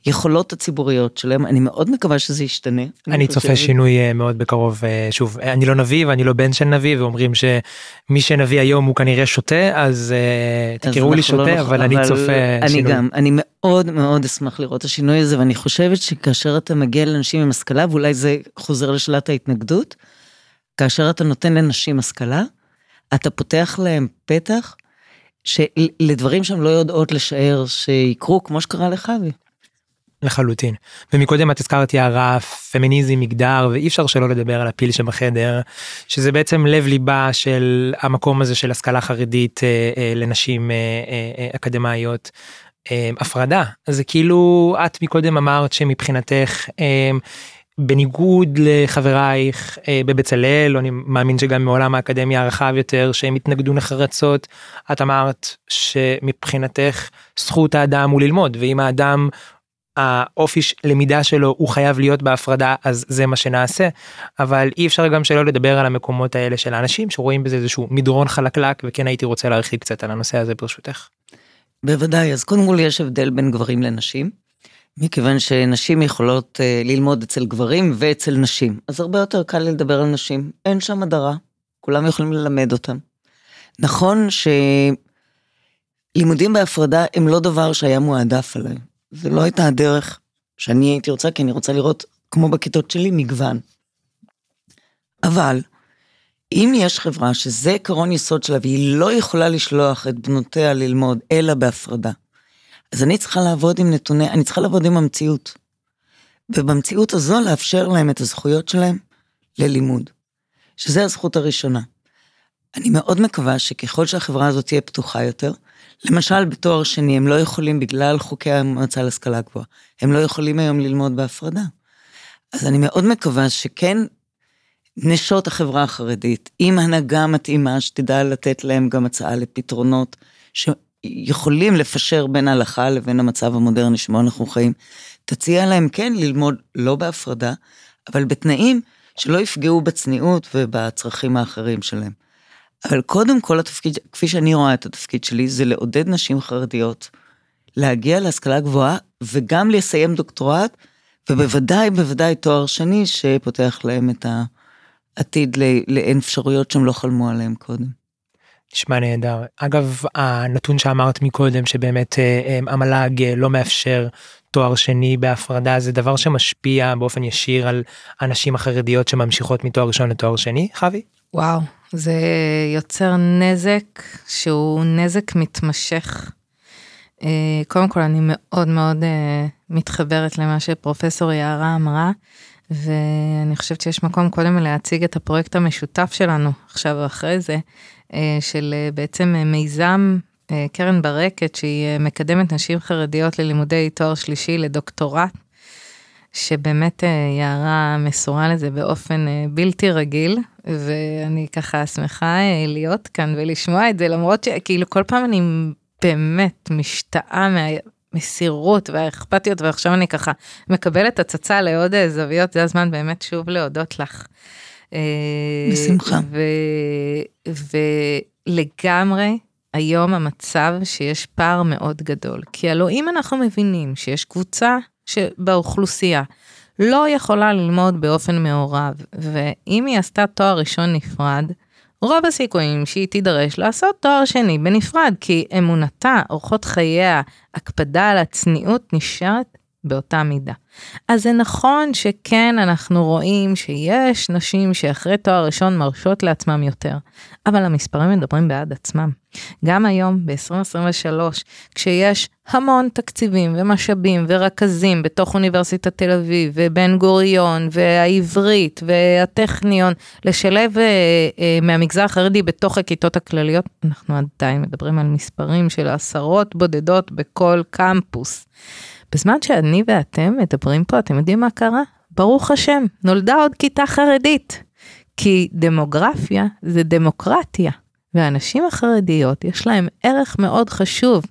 מהיכולות הציבוריות שלהן. אני מאוד מקווה שזה ישתנה. אני צופה שינוי אה, מאוד בקרוב. אה, שוב, אני לא נביא ואני לא בן של נביא, ואומרים שמי שנביא היום הוא כנראה שותה, אז אה, תקראו לי לא שותה, אבל אני צופה אני שינוי. גם, אני מאוד מאוד אשמח לראות את השינוי הזה, ואני חושבת שכאשר אתה מגיע לאנשים עם השכלה, ואולי זה חוזר לשאלת ההתנגדות, כאשר אתה נותן לנשים השכלה, אתה פותח להם פתח שלדברים שהן לא יודעות לשער שיקרו, כמו שקרה לחוי. לחלוטין. ומקודם את הזכרת יערה, פמיניזם, מגדר, ואי אפשר שלא לדבר על הפיל שבחדר, שזה בעצם לב ליבה של המקום הזה של השכלה חרדית אה, אה, לנשים אה, אה, אה אקדמאיות. אה, הפרדה, זה כאילו את מקודם אמרת שמבחינתך אה, בניגוד לחברייך אה, בבצלאל, אני מאמין שגם מעולם האקדמיה הרחב יותר, שהם התנגדו נחרצות, את אמרת שמבחינתך זכות האדם הוא ללמוד, ואם האדם, האופי למידה שלו הוא חייב להיות בהפרדה, אז זה מה שנעשה, אבל אי אפשר גם שלא לדבר על המקומות האלה של האנשים שרואים בזה איזשהו מדרון חלקלק, וכן הייתי רוצה להרחיב קצת על הנושא הזה ברשותך. בוודאי, אז קודם כל יש הבדל בין גברים לנשים. מכיוון שנשים יכולות uh, ללמוד אצל גברים ואצל נשים, אז הרבה יותר קל לדבר על נשים, אין שם הדרה, כולם יכולים ללמד אותם. נכון שלימודים בהפרדה הם לא דבר שהיה מועדף עליי, זה לא הייתה הדרך שאני הייתי רוצה, כי אני רוצה לראות, כמו בכיתות שלי, מגוון. אבל, אם יש חברה שזה עקרון יסוד שלה והיא לא יכולה לשלוח את בנותיה ללמוד אלא בהפרדה, אז אני צריכה לעבוד עם נתוני, אני צריכה לעבוד עם המציאות. ובמציאות הזו לאפשר להם את הזכויות שלהם ללימוד, שזה הזכות הראשונה. אני מאוד מקווה שככל שהחברה הזאת תהיה פתוחה יותר, למשל בתואר שני הם לא יכולים בגלל חוקי המועצה להשכלה גבוהה, הם לא יכולים היום ללמוד בהפרדה. אז אני מאוד מקווה שכן נשות החברה החרדית, עם הנהגה מתאימה שתדע לתת להם גם הצעה לפתרונות, יכולים לפשר בין ההלכה לבין המצב המודרני שבו אנחנו חיים, תציע להם כן ללמוד לא בהפרדה, אבל בתנאים שלא יפגעו בצניעות ובצרכים האחרים שלהם. אבל קודם כל התפקיד, כפי שאני רואה את התפקיד שלי, זה לעודד נשים חרדיות להגיע להשכלה גבוהה וגם לסיים דוקטורט, ובוודאי בוודאי תואר שני שפותח להם את העתיד לאין אפשרויות שהם לא חלמו עליהם קודם. נשמע נהדר. אגב, הנתון שאמרת מקודם, שבאמת אה, אה, המל"ג אה, לא מאפשר תואר שני בהפרדה, זה דבר שמשפיע באופן ישיר על הנשים החרדיות שממשיכות מתואר ראשון לתואר שני, חוי? וואו, זה יוצר נזק שהוא נזק מתמשך. קודם כל, אני מאוד מאוד מתחברת למה שפרופסור יערה אמרה. ואני חושבת שיש מקום קודם להציג את הפרויקט המשותף שלנו עכשיו ואחרי זה, של אה, בעצם אה, מיזם קרן ברקת, שהיא מקדמת נשים חרדיות ללימודי תואר שלישי לדוקטורט, שבאמת יערה מסורה לזה באופן בלתי רגיל, ואני ככה שמחה להיות כאן ולשמוע את זה, למרות שכאילו כל פעם אני באמת משתאה מה... המסירות והאכפתיות, ועכשיו אני ככה מקבלת הצצה לעוד זוויות, זה הזמן באמת שוב להודות לך. בשמחה. ולגמרי, היום המצב שיש פער מאוד גדול. כי הלוא אם אנחנו מבינים שיש קבוצה באוכלוסייה לא יכולה ללמוד באופן מעורב, ואם היא עשתה תואר ראשון נפרד, רוב הסיכויים שהיא תידרש לעשות תואר שני בנפרד, כי אמונתה, אורחות חייה, הקפדה על הצניעות נשארת באותה מידה. אז זה נכון שכן אנחנו רואים שיש נשים שאחרי תואר ראשון מרשות לעצמם יותר, אבל המספרים מדברים בעד עצמם. גם היום, ב-2023, כשיש המון תקציבים ומשאבים ורכזים בתוך אוניברסיטת תל אביב ובן גוריון והעברית והטכניון, לשלב אה, אה, מהמגזר החרדי בתוך הכיתות הכלליות, אנחנו עדיין מדברים על מספרים של עשרות בודדות בכל קמפוס. בזמן שאני ואתם מדברים פה, אתם יודעים מה קרה? ברוך השם, נולדה עוד כיתה חרדית. כי דמוגרפיה זה דמוקרטיה, והנשים החרדיות יש להם ערך מאוד חשוב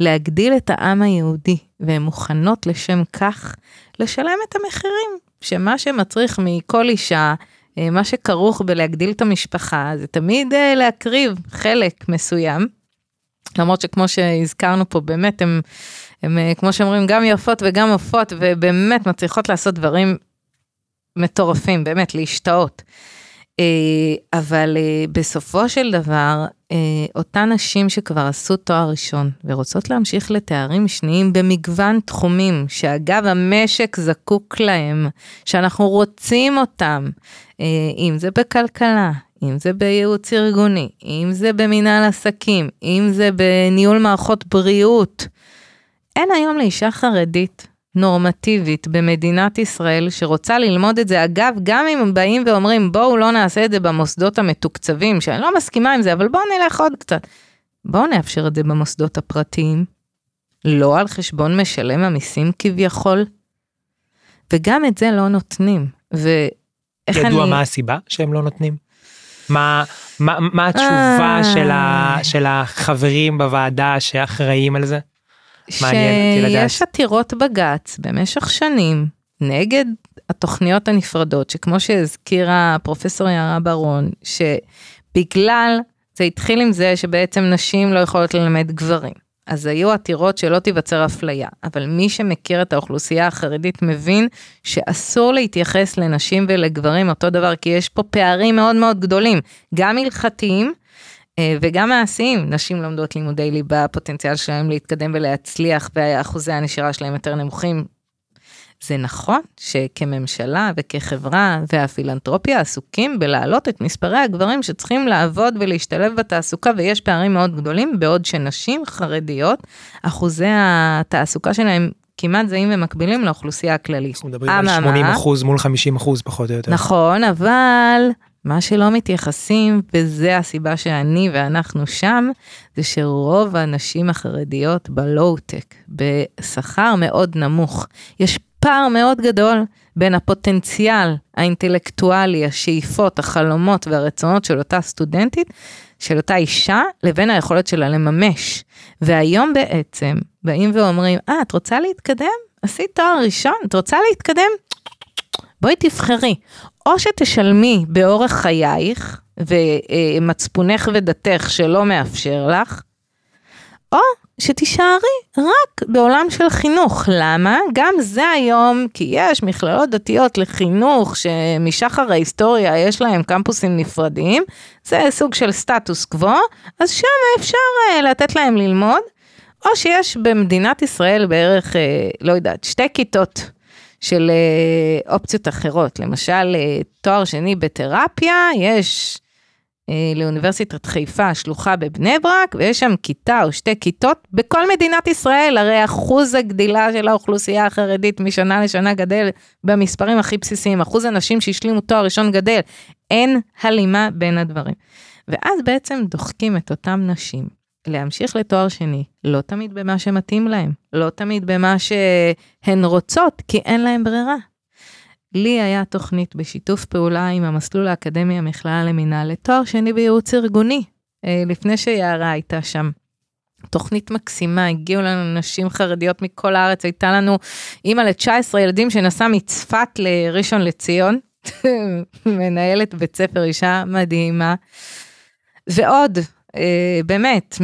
להגדיל את העם היהודי, והן מוכנות לשם כך לשלם את המחירים, שמה שמצריך מכל אישה אה, מה שכרוך בלהגדיל את המשפחה זה תמיד אה, להקריב חלק מסוים. למרות שכמו שהזכרנו פה באמת הם, הם אה, כמו שאומרים גם יפות וגם עופות ובאמת מצליחות לעשות דברים מטורפים באמת להשתאות. אה, אבל אה, בסופו של דבר, אותן נשים שכבר עשו תואר ראשון ורוצות להמשיך לתארים שניים במגוון תחומים, שאגב המשק זקוק להם, שאנחנו רוצים אותם, אם זה בכלכלה, אם זה בייעוץ ארגוני, אם זה במנהל עסקים, אם זה בניהול מערכות בריאות. אין היום לאישה חרדית נורמטיבית במדינת ישראל שרוצה ללמוד את זה, אגב, גם אם הם באים ואומרים בואו לא נעשה את זה במוסדות המתוקצבים, שאני לא מסכימה עם זה, אבל בואו נלך עוד קצת. בואו נאפשר את זה במוסדות הפרטיים, לא על חשבון משלם המיסים כביכול, וגם את זה לא נותנים. ואיך ידוע אני... ידוע מה הסיבה שהם לא נותנים? מה, מה, מה התשובה של, ה, של החברים בוועדה שאחראים על זה? שיש עתירות בג"ץ במשך שנים נגד התוכניות הנפרדות, שכמו שהזכירה פרופסור יערה ברון, שבגלל, זה התחיל עם זה שבעצם נשים לא יכולות ללמד גברים. אז היו עתירות שלא תיווצר אפליה, אבל מי שמכיר את האוכלוסייה החרדית מבין שאסור להתייחס לנשים ולגברים אותו דבר, כי יש פה פערים מאוד מאוד גדולים, גם הלכתיים, וגם מעשיים, נשים לומדות לימודי ליבה, הפוטנציאל שלהם להתקדם ולהצליח ואחוזי הנשירה שלהם יותר נמוכים. זה נכון שכממשלה וכחברה והפילנטרופיה עסוקים בלהעלות את מספרי הגברים שצריכים לעבוד ולהשתלב בתעסוקה ויש פערים מאוד גדולים, בעוד שנשים חרדיות, אחוזי התעסוקה שלהם כמעט זהים ומקבילים לאוכלוסייה הכללית. אנחנו מדברים על 80 אחוז מול 50 אחוז פחות או יותר. נכון, אבל מה שלא מתייחסים, וזה הסיבה שאני ואנחנו שם, זה שרוב הנשים החרדיות בלואו-טק, בשכר מאוד נמוך. יש פער מאוד גדול בין הפוטנציאל האינטלקטואלי, השאיפות, החלומות והרצונות של אותה סטודנטית, של אותה אישה, לבין היכולת שלה לממש. והיום בעצם באים ואומרים, אה, את רוצה להתקדם? עשית תואר ראשון, את רוצה להתקדם? בואי תבחרי, או שתשלמי באורח חייך ומצפונך ודתך שלא מאפשר לך, או שתישארי רק בעולם של חינוך. למה? גם זה היום, כי יש מכללות דתיות לחינוך שמשחר ההיסטוריה יש להם קמפוסים נפרדים, זה סוג של סטטוס קוו, אז שם אפשר uh, לתת להם ללמוד, או שיש במדינת ישראל בערך, uh, לא יודעת, שתי כיתות של אה, אופציות אחרות. למשל, אה, תואר שני בתרפיה, יש אה, לאוניברסיטת חיפה שלוחה בבני ברק, ויש שם כיתה או שתי כיתות בכל מדינת ישראל, הרי אחוז הגדילה של האוכלוסייה החרדית משנה לשנה גדל במספרים הכי בסיסיים, אחוז הנשים שהשלימו תואר ראשון גדל, אין הלימה בין הדברים. ואז בעצם דוחקים את אותם נשים להמשיך לתואר שני, לא תמיד במה שמתאים להם, לא תמיד במה שהן רוצות, כי אין להם ברירה. לי היה תוכנית בשיתוף פעולה עם המסלול האקדמי המכללה למינהל לתואר שני בייעוץ ארגוני, אה, לפני שיערה הייתה שם. תוכנית מקסימה, הגיעו לנו נשים חרדיות מכל הארץ, הייתה לנו אימא ל-19 ילדים שנסעה מצפת לראשון לציון, מנהלת בית ספר אישה מדהימה. ועוד, באמת,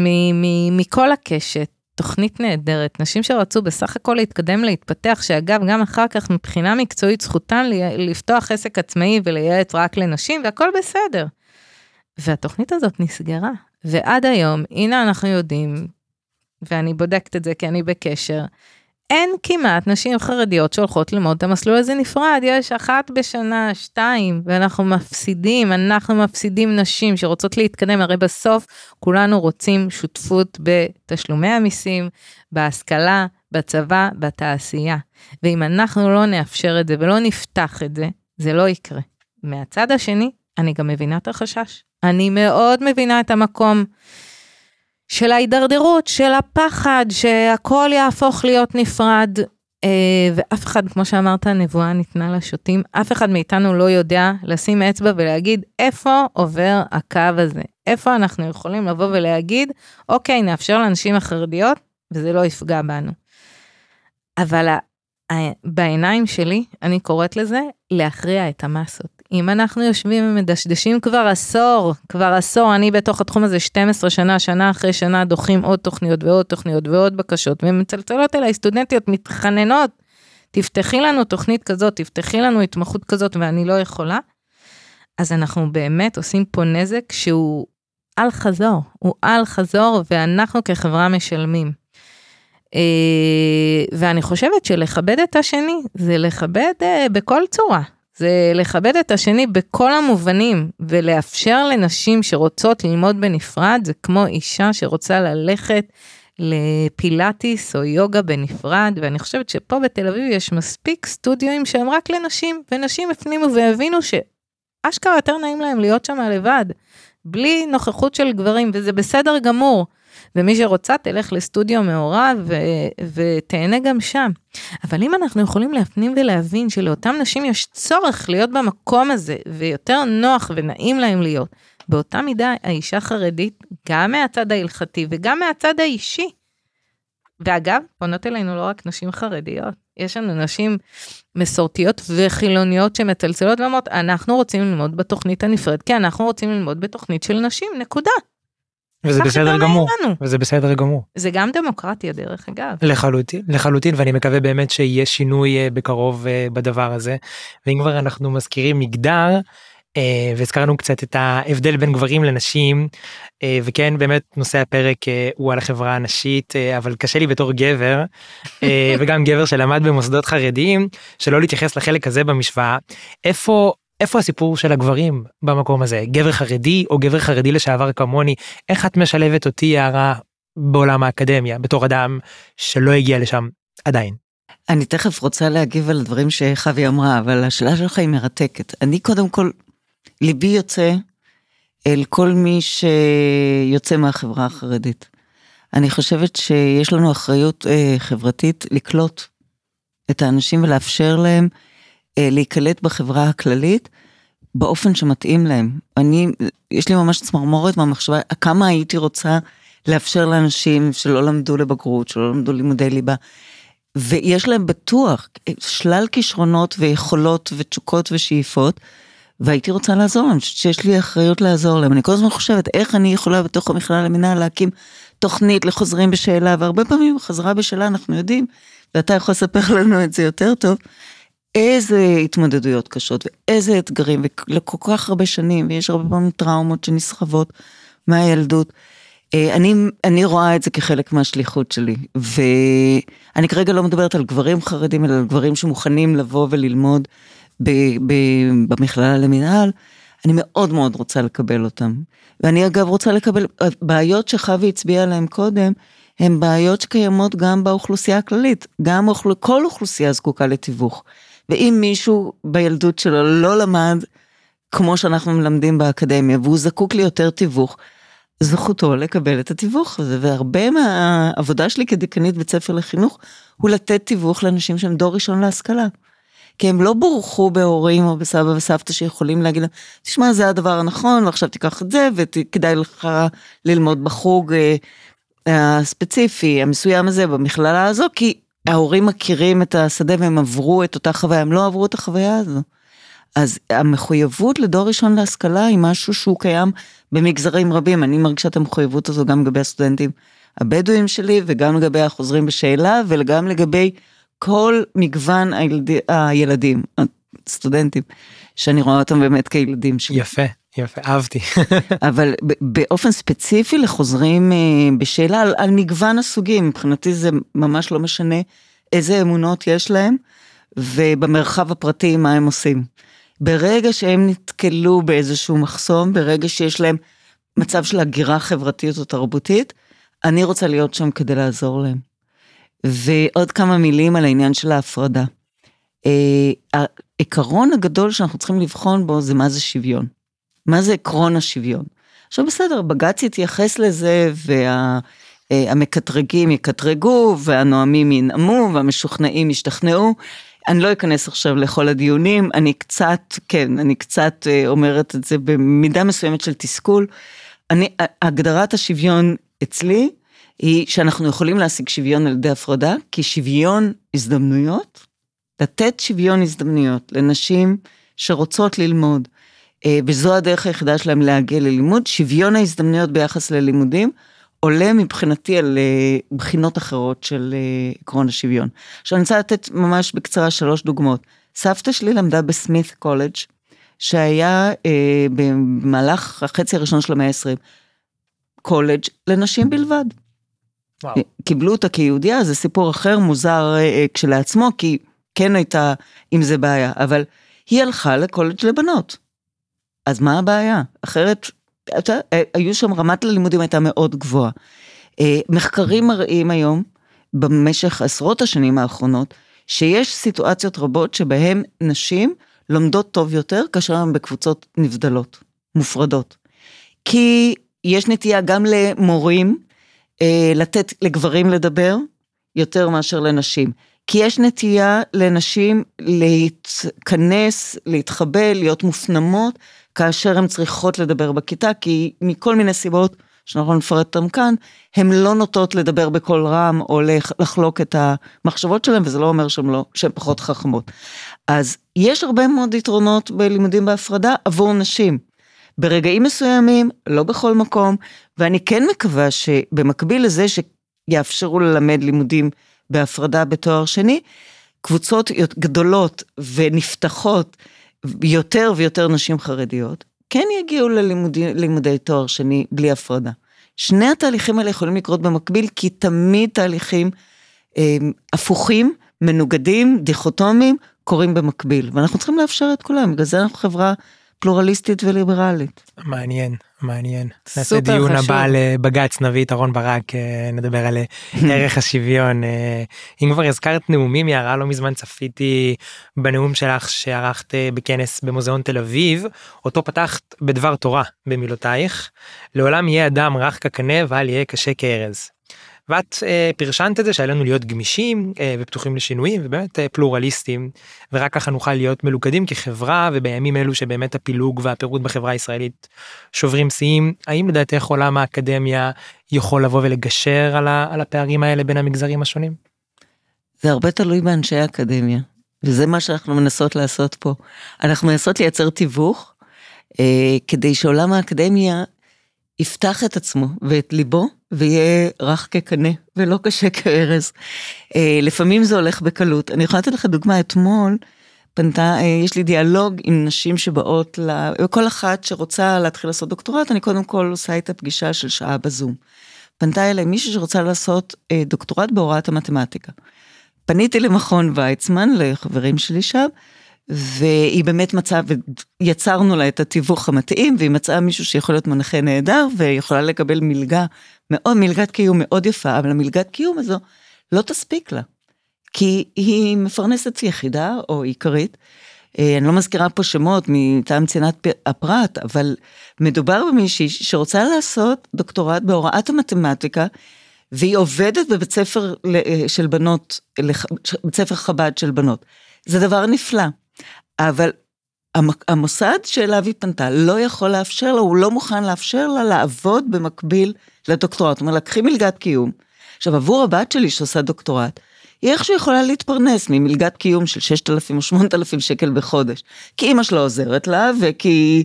מכל הקשת, תוכנית נהדרת, נשים שרצו בסך הכל להתקדם, להתפתח, שאגב, גם אחר כך מבחינה מקצועית זכותן לפתוח עסק עצמאי ולייעץ רק לנשים, והכל בסדר. והתוכנית הזאת נסגרה, ועד היום, הנה אנחנו יודעים, ואני בודקת את זה כי אני בקשר, אין כמעט נשים חרדיות שהולכות ללמוד את המסלול הזה נפרד, יש אחת בשנה, שתיים, ואנחנו מפסידים, אנחנו מפסידים נשים שרוצות להתקדם, הרי בסוף כולנו רוצים שותפות בתשלומי המיסים, בהשכלה, בצבא, בתעשייה. ואם אנחנו לא נאפשר את זה ולא נפתח את זה, זה לא יקרה. מהצד השני, אני גם מבינה את החשש. אני מאוד מבינה את המקום. של ההידרדרות, של הפחד, שהכל יהפוך להיות נפרד. אה, ואף אחד, כמו שאמרת, נבואה ניתנה לשוטים, אף אחד מאיתנו לא יודע לשים אצבע ולהגיד איפה עובר הקו הזה, איפה אנחנו יכולים לבוא ולהגיד, אוקיי, נאפשר לאנשים החרדיות וזה לא יפגע בנו. אבל בעיניים שלי, אני קוראת לזה להכריע את המסות. אם אנחנו יושבים ומדשדשים כבר עשור, כבר עשור, אני בתוך התחום הזה 12 שנה, שנה אחרי שנה דוחים עוד תוכניות ועוד תוכניות ועוד בקשות, ומצלצלות אליי סטודנטיות מתחננות, תפתחי לנו תוכנית כזאת, תפתחי לנו התמחות כזאת ואני לא יכולה. אז אנחנו באמת עושים פה נזק שהוא על חזור, הוא על חזור ואנחנו כחברה משלמים. אה, ואני חושבת שלכבד את השני זה לכבד אה, בכל צורה. זה לכבד את השני בכל המובנים ולאפשר לנשים שרוצות ללמוד בנפרד, זה כמו אישה שרוצה ללכת לפילאטיס או יוגה בנפרד, ואני חושבת שפה בתל אביב יש מספיק סטודיואים שהם רק לנשים, ונשים הפנימו והבינו שאשכרה יותר נעים להם להיות שם לבד, בלי נוכחות של גברים, וזה בסדר גמור. ומי שרוצה תלך לסטודיו מעורב ו- ותהנה גם שם. אבל אם אנחנו יכולים להפנים ולהבין שלאותם נשים יש צורך להיות במקום הזה, ויותר נוח ונעים להם להיות, באותה מידה האישה חרדית, גם מהצד ההלכתי וגם מהצד האישי. ואגב, פונות אלינו לא רק נשים חרדיות, יש לנו נשים מסורתיות וחילוניות שמצלצלות ואומרות, אנחנו רוצים ללמוד בתוכנית הנפרד, כי אנחנו רוצים ללמוד בתוכנית של נשים, נקודה. וזה בסדר גמור, וזה בסדר גמור. זה גם דמוקרטיה דרך אגב. לחלוטין, לחלוטין, ואני מקווה באמת שיהיה שינוי אה, בקרוב אה, בדבר הזה. ואם כבר אנחנו מזכירים מגדר, והזכרנו קצת את ההבדל בין גברים לנשים, וכן באמת נושא הפרק הוא על החברה הנשית, אבל קשה לי בתור גבר, וגם גבר שלמד במוסדות חרדיים, שלא להתייחס לחלק הזה במשוואה, איפה איפה הסיפור של הגברים במקום הזה? גבר חרדי או גבר חרדי לשעבר כמוני, איך את משלבת אותי יערה בעולם האקדמיה בתור אדם שלא הגיע לשם עדיין? אני תכף רוצה להגיב על הדברים שחווי אמרה, אבל השאלה שלך היא מרתקת. אני קודם כל, ליבי יוצא אל כל מי שיוצא מהחברה החרדית. אני חושבת שיש לנו אחריות אה, חברתית לקלוט את האנשים ולאפשר להם אה, להיקלט בחברה הכללית באופן שמתאים להם. אני, יש לי ממש צמרמורת מהמחשבה, כמה הייתי רוצה לאפשר לאנשים שלא למדו לבגרות, שלא למדו לימודי ליבה, ויש להם בטוח שלל כישרונות ויכולות ותשוקות ושאיפות, והייתי רוצה לעזור להם, שיש לי אחריות לעזור להם. אני כל הזמן חושבת איך אני יכולה בתוך המכללה למינהל להקים תוכנית לחוזרים בשאלה, והרבה פעמים חזרה בשאלה אנחנו יודעים, ואתה יכול לספר לנו את זה יותר טוב, איזה התמודדויות קשות ואיזה אתגרים ולכל כך הרבה שנים ויש הרבה פעמים טראומות שנסחבות מהילדות. אה, אני, אני רואה את זה כחלק מהשליחות שלי ואני כרגע לא מדברת על גברים חרדים אלא על גברים שמוכנים לבוא וללמוד במכללה למינהל. אני מאוד מאוד רוצה לקבל אותם. ואני אגב רוצה לקבל, בעיות שחווי הצביע עליהן קודם, הן בעיות שקיימות גם באוכלוסייה הכללית, גם אוכל, כל אוכלוסייה זקוקה לתיווך. ואם מישהו בילדות שלו לא למד כמו שאנחנו מלמדים באקדמיה, והוא זקוק ליותר תיווך, זכותו לקבל את התיווך הזה, והרבה מהעבודה שלי כדיקנית בית ספר לחינוך, הוא לתת תיווך לאנשים שהם דור ראשון להשכלה. כי הם לא בורחו בהורים או בסבא וסבתא שיכולים להגיד להם, תשמע זה הדבר הנכון ועכשיו תיקח את זה וכדאי לך ללמוד בחוג אה, הספציפי המסוים הזה במכללה הזו, כי ההורים מכירים את השדה והם עברו את אותה חוויה, הם לא עברו את החוויה הזו. אז המחויבות לדור ראשון להשכלה היא משהו שהוא קיים במגזרים רבים, אני מרגישה את המחויבות הזו גם לגבי הסטודנטים הבדואים שלי וגם לגבי החוזרים בשאלה וגם לגבי כל מגוון הילד... הילדים, הסטודנטים, שאני רואה אותם באמת כילדים שלי. יפה. יפה, אהבתי. אבל באופן ספציפי לחוזרים אה, בשאלה על, על מגוון הסוגים, מבחינתי זה ממש לא משנה איזה אמונות יש להם ובמרחב הפרטי מה הם עושים. ברגע שהם נתקלו באיזשהו מחסום, ברגע שיש להם מצב של הגירה חברתית או תרבותית, אני רוצה להיות שם כדי לעזור להם. ועוד כמה מילים על העניין של ההפרדה. אה, העיקרון הגדול שאנחנו צריכים לבחון בו זה מה זה שוויון. מה זה עקרון השוויון. עכשיו בסדר, בג"ץ יתייחס לזה והמקטרגים יקטרגו והנואמים ינאמו והמשוכנעים ישתכנעו. אני לא אכנס עכשיו לכל הדיונים, אני קצת, כן, אני קצת אה, אומרת את זה במידה מסוימת של תסכול. אני, הגדרת השוויון אצלי היא שאנחנו יכולים להשיג שוויון על ידי הפרדה, כי שוויון הזדמנויות, לתת שוויון הזדמנויות לנשים שרוצות ללמוד, אה, וזו הדרך היחידה שלהם להגיע ללימוד, שוויון ההזדמנויות ביחס ללימודים עולה מבחינתי על אה, בחינות אחרות של אה, עקרון השוויון. עכשיו אני רוצה לתת ממש בקצרה שלוש דוגמאות. סבתא שלי למדה בסמית קולג', שהיה במהלך החצי הראשון של המאה ה-20, קולג' לנשים בלבד. קיבלו אותה כיהודייה, זה סיפור אחר, מוזר אה, כשלעצמו, כי כן הייתה עם זה בעיה, אבל היא הלכה לקולג' לבנות. אז מה הבעיה? אחרת, אתה, יודע, היו שם, רמת הלימודים הייתה מאוד גבוהה. אה, מחקרים מראים היום, במשך עשרות השנים האחרונות, שיש סיטואציות רבות שבהן נשים לומדות טוב יותר כאשר הן בקבוצות נבדלות, מופרדות. כי יש נטייה גם למורים אה, לתת לגברים לדבר יותר מאשר לנשים. כי יש נטייה לנשים להתכנס, להתחבא, להיות מופנמות, כאשר הן צריכות לדבר בכיתה, כי מכל מיני סיבות שאנחנו נפרט אותן כאן, הן לא נוטות לדבר בקול רם או לחלוק את המחשבות שלהן, וזה לא אומר שהן לא, פחות חכמות. אז יש הרבה מאוד יתרונות בלימודים בהפרדה עבור נשים. ברגעים מסוימים, לא בכל מקום, ואני כן מקווה שבמקביל לזה שיאפשרו ללמד לימודים בהפרדה בתואר שני, קבוצות גדולות ונפתחות, יותר ויותר נשים חרדיות, כן יגיעו ללימודי תואר שני בלי הפרדה. שני התהליכים האלה יכולים לקרות במקביל, כי תמיד תהליכים אה, הפוכים, מנוגדים, דיכוטומיים, קורים במקביל, ואנחנו צריכים לאפשר את כולם, בגלל זה אנחנו חברה פלורליסטית וליברלית. מעניין, מעניין. נעשה דיון חשוב. הבא לבג"ץ, נביא את אהרון ברק, אה, נדבר על אה, ערך השוויון. אה, אם כבר הזכרת נאומים, יערה, לא מזמן צפיתי בנאום שלך שערכת בכנס במוזיאון תל אביב, אותו פתחת בדבר תורה במילותייך, לעולם יהיה אדם רך כקנה ואל יהיה קשה כארז. ואת אה, פרשנת את זה שעלינו להיות גמישים אה, ופתוחים לשינויים ובאמת אה, פלורליסטים ורק ככה נוכל להיות מלוכדים כחברה ובימים אלו שבאמת הפילוג והפירוד בחברה הישראלית שוברים שיאים האם לדעתך עולם האקדמיה יכול לבוא ולגשר על, ה, על הפערים האלה בין המגזרים השונים? זה הרבה תלוי באנשי האקדמיה וזה מה שאנחנו מנסות לעשות פה אנחנו מנסות לייצר תיווך אה, כדי שעולם האקדמיה יפתח את עצמו ואת ליבו ויהיה רך כקנה ולא קשה כארז. אה, לפעמים זה הולך בקלות. אני יכולה לתת לך דוגמה, אתמול פנתה, אה, יש לי דיאלוג עם נשים שבאות, ל... כל אחת שרוצה להתחיל לעשות דוקטורט, אני קודם כל עושה את הפגישה של שעה בזום. פנתה אליי מישהי שרוצה לעשות אה, דוקטורט בהוראת המתמטיקה. פניתי למכון ויצמן, לחברים שלי שם, והיא באמת מצאה, ויצרנו לה את התיווך המתאים, והיא מצאה מישהו שיכול להיות מנחה נהדר, ויכולה לקבל מלגה, מאוד, מלגת קיום מאוד יפה, אבל המלגת קיום הזו לא תספיק לה. כי היא מפרנסת יחידה או עיקרית. אה, אני לא מזכירה פה שמות מטעם צנעת הפרט, אבל מדובר במישהי שרוצה לעשות דוקטורט בהוראת המתמטיקה, והיא עובדת בבית ספר אה, של בנות, בית ספר חב"ד של בנות. זה דבר נפלא. אבל המוסד שאליו היא פנתה לא יכול לאפשר לה, הוא לא מוכן לאפשר לה לעבוד במקביל לדוקטורט. זאת אומרת, לקחי מלגת קיום. עכשיו, עבור הבת שלי שעושה דוקטורט, היא איכשהו יכולה להתפרנס ממלגת קיום של 6,000 או 8,000 שקל בחודש. כי אימא שלה עוזרת לה, וכי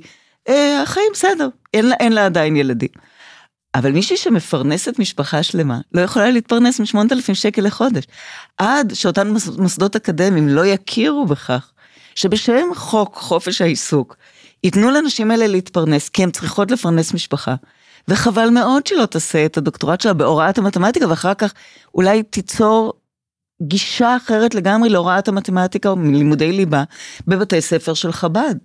אה, החיים בסדר, אין אין לה עדיין ילדים. אבל מישהי שמפרנסת משפחה שלמה לא יכולה להתפרנס מ-8,000 שקל לחודש. עד שאותן מוסדות אקדמיים לא יכירו בכך שבשם חוק חופש העיסוק, ייתנו לנשים האלה להתפרנס, כי הן צריכות לפרנס משפחה. וחבל מאוד שלא תעשה את הדוקטורט שלה בהוראת המתמטיקה, ואחר כך אולי תיצור גישה אחרת לגמרי להוראת המתמטיקה או מלימודי ליבה בבתי ספר של חב"ד.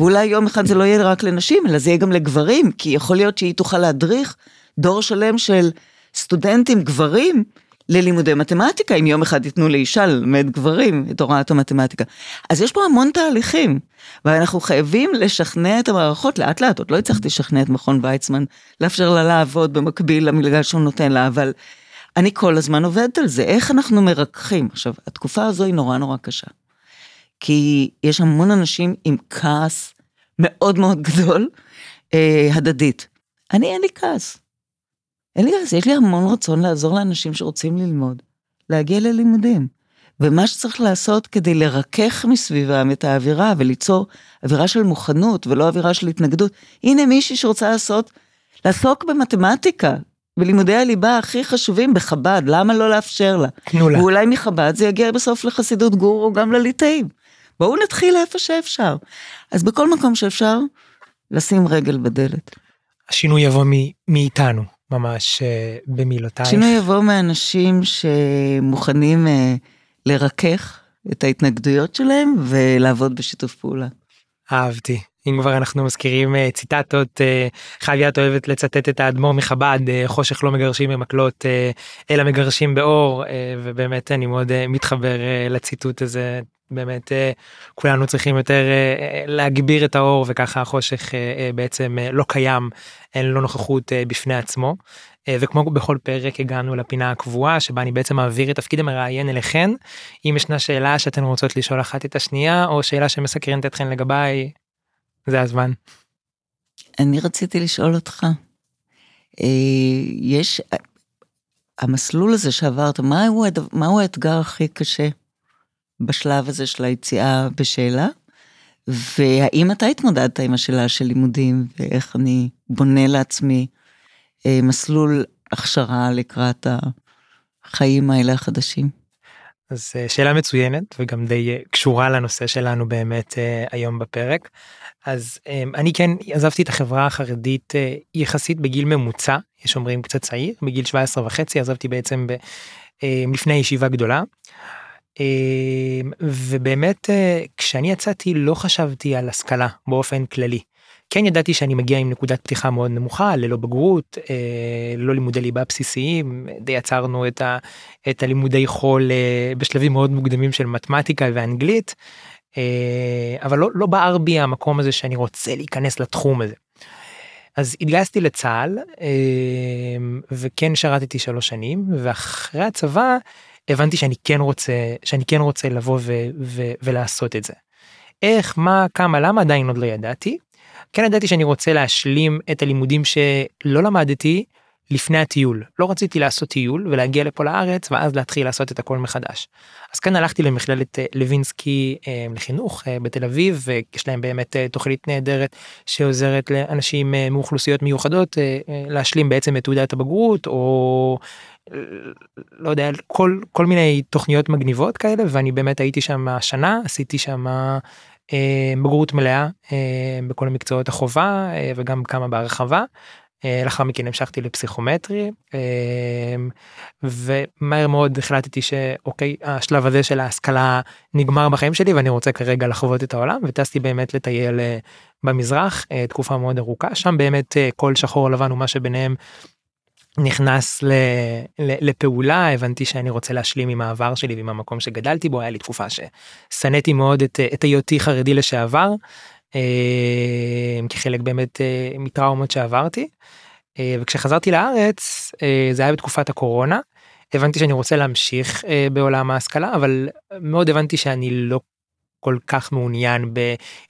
ואולי יום אחד זה לא יהיה רק לנשים, אלא זה יהיה גם לגברים, כי יכול להיות שהיא תוכל להדריך דור שלם של סטודנטים גברים ללימודי מתמטיקה, אם יום אחד ייתנו לאישה ללמד גברים את הוראת המתמטיקה. אז יש פה המון תהליכים, ואנחנו חייבים לשכנע את המערכות לאט לאט, עוד לא הצלחתי לשכנע את מכון ויצמן, לאפשר לה לעבוד במקביל למלגה שהוא נותן לה, אבל אני כל הזמן עובדת על זה, איך אנחנו מרככים. עכשיו, התקופה הזו היא נורא נורא קשה, כי יש המון אנשים עם כעס מאוד מאוד גדול, אה, הדדית. אני אין לי כעס. אין לי כעס, יש לי המון רצון לעזור לאנשים שרוצים ללמוד, להגיע ללימודים. ומה שצריך לעשות כדי לרכך מסביבם את האווירה וליצור אווירה של מוכנות ולא אווירה של התנגדות. הנה מישהי שרוצה לעשות, לעסוק במתמטיקה, בלימודי הליבה הכי חשובים בחב"ד, למה לא לאפשר לה? תנו לה. ואולי מחב"ד זה יגיע בסוף לחסידות גור או גם לליטאים. בואו נתחיל איפה שאפשר. אז בכל מקום שאפשר, לשים רגל בדלת. השינוי יבוא מ- מאיתנו, ממש אה, במילותייך. שינוי יבוא מאנשים שמוכנים אה, לרכך את ההתנגדויות שלהם ולעבוד בשיתוף פעולה. אהבתי. אם כבר אנחנו מזכירים אה, ציטטות, חיה את אוהבת לצטט את האדמו"ר מחב"ד, חושך לא מגרשים במקלות, אלא מגרשים באור, ובאמת אני מאוד מתחבר לציטוט הזה. באמת אה, כולנו צריכים יותר אה, אה, להגביר את האור וככה החושך בעצם לא קיים, אין לו נוכחות בפני עצמו. וכמו בכל פרק הגענו לפינה הקבועה שבה אני בעצם מעביר את תפקיד המראיין אליכן. אם ישנה שאלה שאתן רוצות לשאול אחת את השנייה או שאלה שמסקרנת אתכן לגביי, זה הזמן. אני רציתי לשאול אותך, יש, המסלול הזה שעברת, מהו, מהו האתגר הכי קשה בשלב הזה של היציאה בשאלה? והאם אתה התמודדת עם השאלה של לימודים, ואיך אני בונה לעצמי אה, מסלול הכשרה לקראת החיים האלה החדשים? אז אה, שאלה מצוינת וגם די אה, קשורה לנושא שלנו באמת אה, היום בפרק. אז אה, אני כן עזבתי את החברה החרדית יחסית בגיל ממוצע, יש אומרים קצת צעיר, בגיל 17 וחצי עזבתי בעצם ב, לפני ישיבה גדולה. אה, ובאמת אה, כשאני יצאתי לא חשבתי על השכלה באופן כללי. כן ידעתי שאני מגיע עם נקודת פתיחה מאוד נמוכה ללא בגרות אה, לא לימודי ליבה בסיסיים די עצרנו את, ה, את הלימודי חול אה, בשלבים מאוד מוקדמים של מתמטיקה ואנגלית אבל לא, לא בער בי המקום הזה שאני רוצה להיכנס לתחום הזה. אז התגייסתי לצה"ל אה, וכן שרתתי שלוש שנים ואחרי הצבא הבנתי שאני כן רוצה שאני כן רוצה לבוא ו, ו, ולעשות את זה. איך מה כמה למה עדיין עוד לא ידעתי. כן ידעתי שאני רוצה להשלים את הלימודים שלא למדתי לפני הטיול לא רציתי לעשות טיול ולהגיע לפה לארץ ואז להתחיל לעשות את הכל מחדש. אז כאן הלכתי למכללת אה, לוינסקי אה, לחינוך אה, בתל אביב ויש להם באמת תוכנית נהדרת שעוזרת לאנשים מאוכלוסיות מיוחדות להשלים בעצם את תעודת הבגרות או לא יודע כל כל מיני תוכניות מגניבות כאלה ואני באמת הייתי שם השנה עשיתי שם אה, בגרות מלאה אה, בכל המקצועות החובה אה, וגם כמה בהרחבה. אה, לאחר מכן המשכתי לפסיכומטרי אה, ומהר מאוד החלטתי שאוקיי השלב הזה של ההשכלה נגמר בחיים שלי ואני רוצה כרגע לחוות את העולם וטסתי באמת לטייל אה, במזרח תקופה מאוד ארוכה שם באמת כל שחור לבן ומה שביניהם נכנס ל, לפעולה הבנתי שאני רוצה להשלים עם העבר שלי ועם המקום שגדלתי בו היה לי תקופה ששנאתי מאוד את, את היותי חרדי לשעבר אה, כחלק באמת אה, מטראומות שעברתי אה, וכשחזרתי לארץ זה היה בתקופת הקורונה הבנתי שאני רוצה להמשיך בעולם ההשכלה אבל מאוד הבנתי שאני לא כל כך מעוניין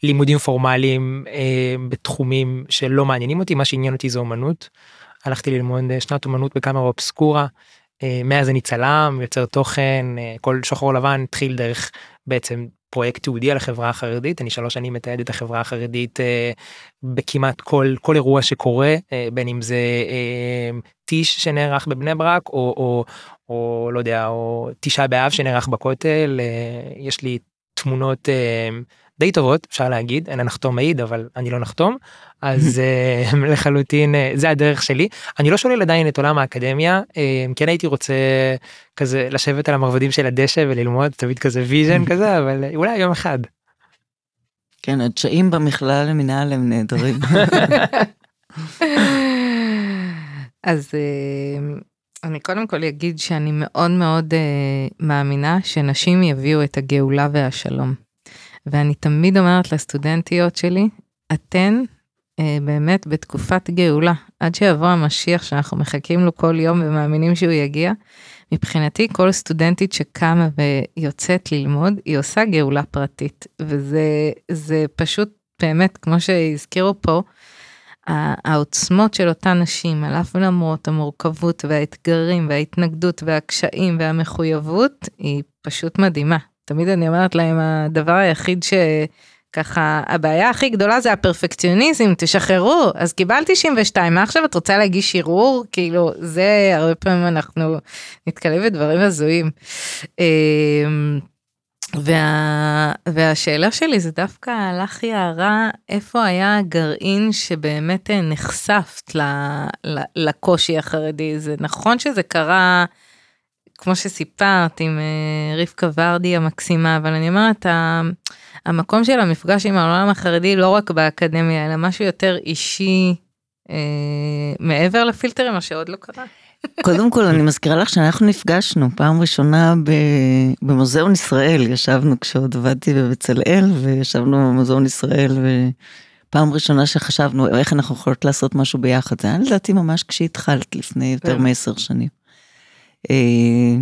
בלימודים פורמליים בתחומים שלא מעניינים אותי מה שעניין אותי זה אומנות. הלכתי ללמוד אה, שנת אומנות בקאמרה אובסקורה. אה, מאז אני צלם יוצר תוכן אה, כל שחור לבן התחיל דרך בעצם פרויקט תיעודי על החברה החרדית אני שלוש שנים מתעד את החברה החרדית בכמעט כל כל אירוע שקורה בין אם זה טיש שנערך בבני ברק או, או, או לא יודע או תשעה באב שנערך בכותל יש לי תמונות די טובות אפשר להגיד אין הנחתום מעיד אבל אני לא נחתום אז אה, לחלוטין אה, זה הדרך שלי אני לא שולל עדיין את עולם האקדמיה אה, כן הייתי רוצה כזה לשבת על המרבדים של הדשא וללמוד תמיד כזה vision כזה אבל אולי יום אחד. כן, הדשאים במכללה למינהל הם נהדרים. אז אני קודם כל אגיד שאני מאוד מאוד מאמינה שנשים יביאו את הגאולה והשלום. ואני תמיד אומרת לסטודנטיות שלי, אתן אה, באמת בתקופת גאולה, עד שיבוא המשיח שאנחנו מחכים לו כל יום ומאמינים שהוא יגיע. מבחינתי כל סטודנטית שקמה ויוצאת ללמוד, היא עושה גאולה פרטית, וזה זה פשוט באמת, כמו שהזכירו פה, העוצמות של אותן נשים, על אף ולמרות המורכבות והאתגרים וההתנגדות והקשיים והמחויבות, היא פשוט מדהימה. תמיד אני אומרת להם, הדבר היחיד ש... ככה, הבעיה הכי גדולה זה הפרפקציוניזם, תשחררו, אז קיבלתי 92, מה עכשיו את רוצה להגיש ערעור? כאילו, זה הרבה פעמים אנחנו נתקלים בדברים הזויים. אמ, וה, והשאלה שלי זה דווקא לך יערה, איפה היה הגרעין שבאמת נחשפת ל, ל, לקושי החרדי? זה נכון שזה קרה, כמו שסיפרת, עם אה, רבקה ורדי המקסימה, אבל אני אומרת, המקום של המפגש עם העולם החרדי לא רק באקדמיה, אלא משהו יותר אישי, אה, מעבר לפילטרים, מה שעוד לא קרה. קודם כל אני מזכירה לך שאנחנו נפגשנו פעם ראשונה במוזיאון ישראל, ישבנו כשעוד עבדתי בבצלאל וישבנו במוזיאון ישראל ופעם ראשונה שחשבנו איך אנחנו יכולות לעשות משהו ביחד, זה היה לדעתי ממש כשהתחלת לפני יותר מעשר שנים. אה,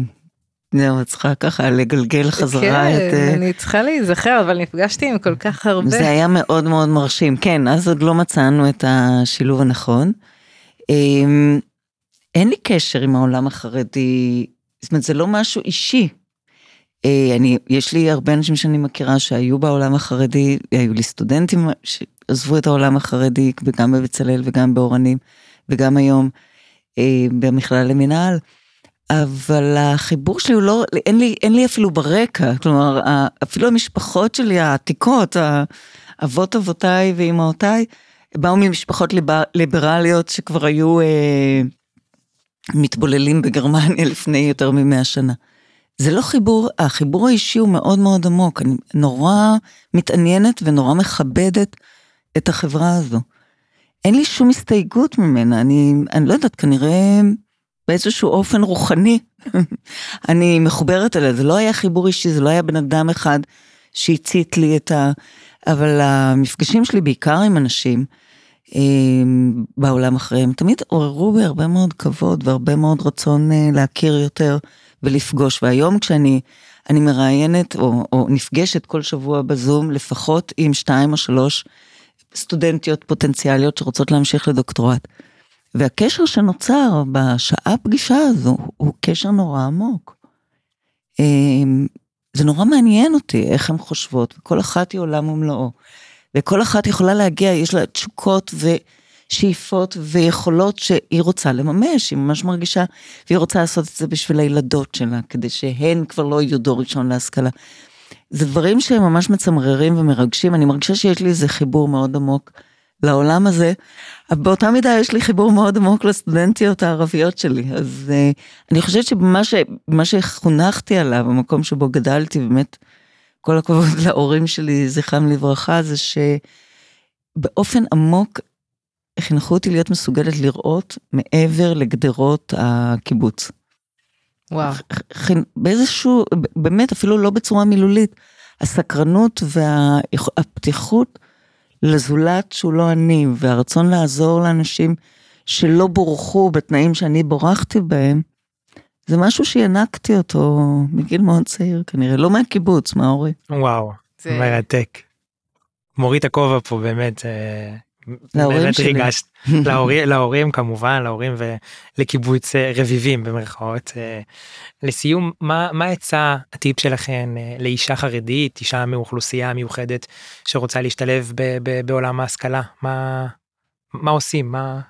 זהו, את צריכה ככה לגלגל חזרה כן, את... כן, אני צריכה להיזכר, אבל נפגשתי עם כל כך הרבה. זה היה מאוד מאוד מרשים, כן, אז עוד לא מצאנו את השילוב הנכון. אמ, אין לי קשר עם העולם החרדי, זאת אומרת, זה לא משהו אישי. אה, אני, יש לי הרבה אנשים שאני מכירה שהיו בעולם החרדי, היו לי סטודנטים שעזבו את העולם החרדי, וגם בבצלאל וגם באורנים, וגם היום אה, במכלל למינהל. אבל החיבור שלי הוא לא, אין לי, אין לי אפילו ברקע, כלומר, אפילו המשפחות שלי העתיקות, אבות אבותיי ואימהותיי, באו ממשפחות ליבר, ליברליות שכבר היו אה, מתבוללים בגרמניה לפני יותר ממאה שנה. זה לא חיבור, החיבור האישי הוא מאוד מאוד עמוק, אני נורא מתעניינת ונורא מכבדת את החברה הזו. אין לי שום הסתייגות ממנה, אני, אני לא יודעת, כנראה באיזשהו אופן רוחני. אני מחוברת אליה, זה לא היה חיבור אישי, זה לא היה בן אדם אחד שהצית לי את ה... אבל המפגשים שלי בעיקר עם אנשים בעולם אחריהם, תמיד עוררו בי הרבה מאוד כבוד והרבה מאוד רצון אה, להכיר יותר ולפגוש. והיום כשאני אני מראיינת או, או נפגשת כל שבוע בזום לפחות עם שתיים או שלוש סטודנטיות פוטנציאליות שרוצות להמשיך לדוקטורט. והקשר שנוצר בשעה פגישה הזו הוא קשר נורא עמוק. אמ, זה נורא מעניין אותי איך הן חושבות, וכל אחת היא עולם ומלואו. וכל אחת יכולה להגיע, יש לה תשוקות ושאיפות ויכולות שהיא רוצה לממש, היא ממש מרגישה, והיא רוצה לעשות את זה בשביל הילדות שלה, כדי שהן כבר לא יהיו דור ראשון להשכלה. זה דברים שהם ממש מצמררים ומרגשים, אני מרגישה שיש לי איזה חיבור מאוד עמוק לעולם הזה. באותה מידה יש לי חיבור מאוד עמוק לסטודנטיות הערביות שלי, אז uh, אני חושבת שבמה ש, שחונכתי עליו, המקום שבו גדלתי, באמת, כל הכבוד להורים שלי, זכרם לברכה, זה שבאופן עמוק חינכו אותי להיות מסוגלת לראות מעבר לגדרות הקיבוץ. וואו. באיזשהו, באמת, אפילו לא בצורה מילולית, הסקרנות והפתיחות לזולת שהוא לא אני, והרצון לעזור לאנשים שלא בורחו בתנאים שאני בורחתי בהם, זה משהו שינקתי אותו מגיל מאוד צעיר כנראה, לא מהקיבוץ, מההורים. וואו, זה מרתק. מוריד את הכובע פה באמת. להורים שלי. ריגשת. להורים, להורים כמובן, להורים ולקיבוץ אה, רביבים במרכאות. אה, לסיום, מה, מה עצה הטיפ שלכם אה, לאישה חרדית, אישה מאוכלוסייה מיוחדת שרוצה להשתלב ב, ב, בעולם ההשכלה? מה, מה עושים? מה,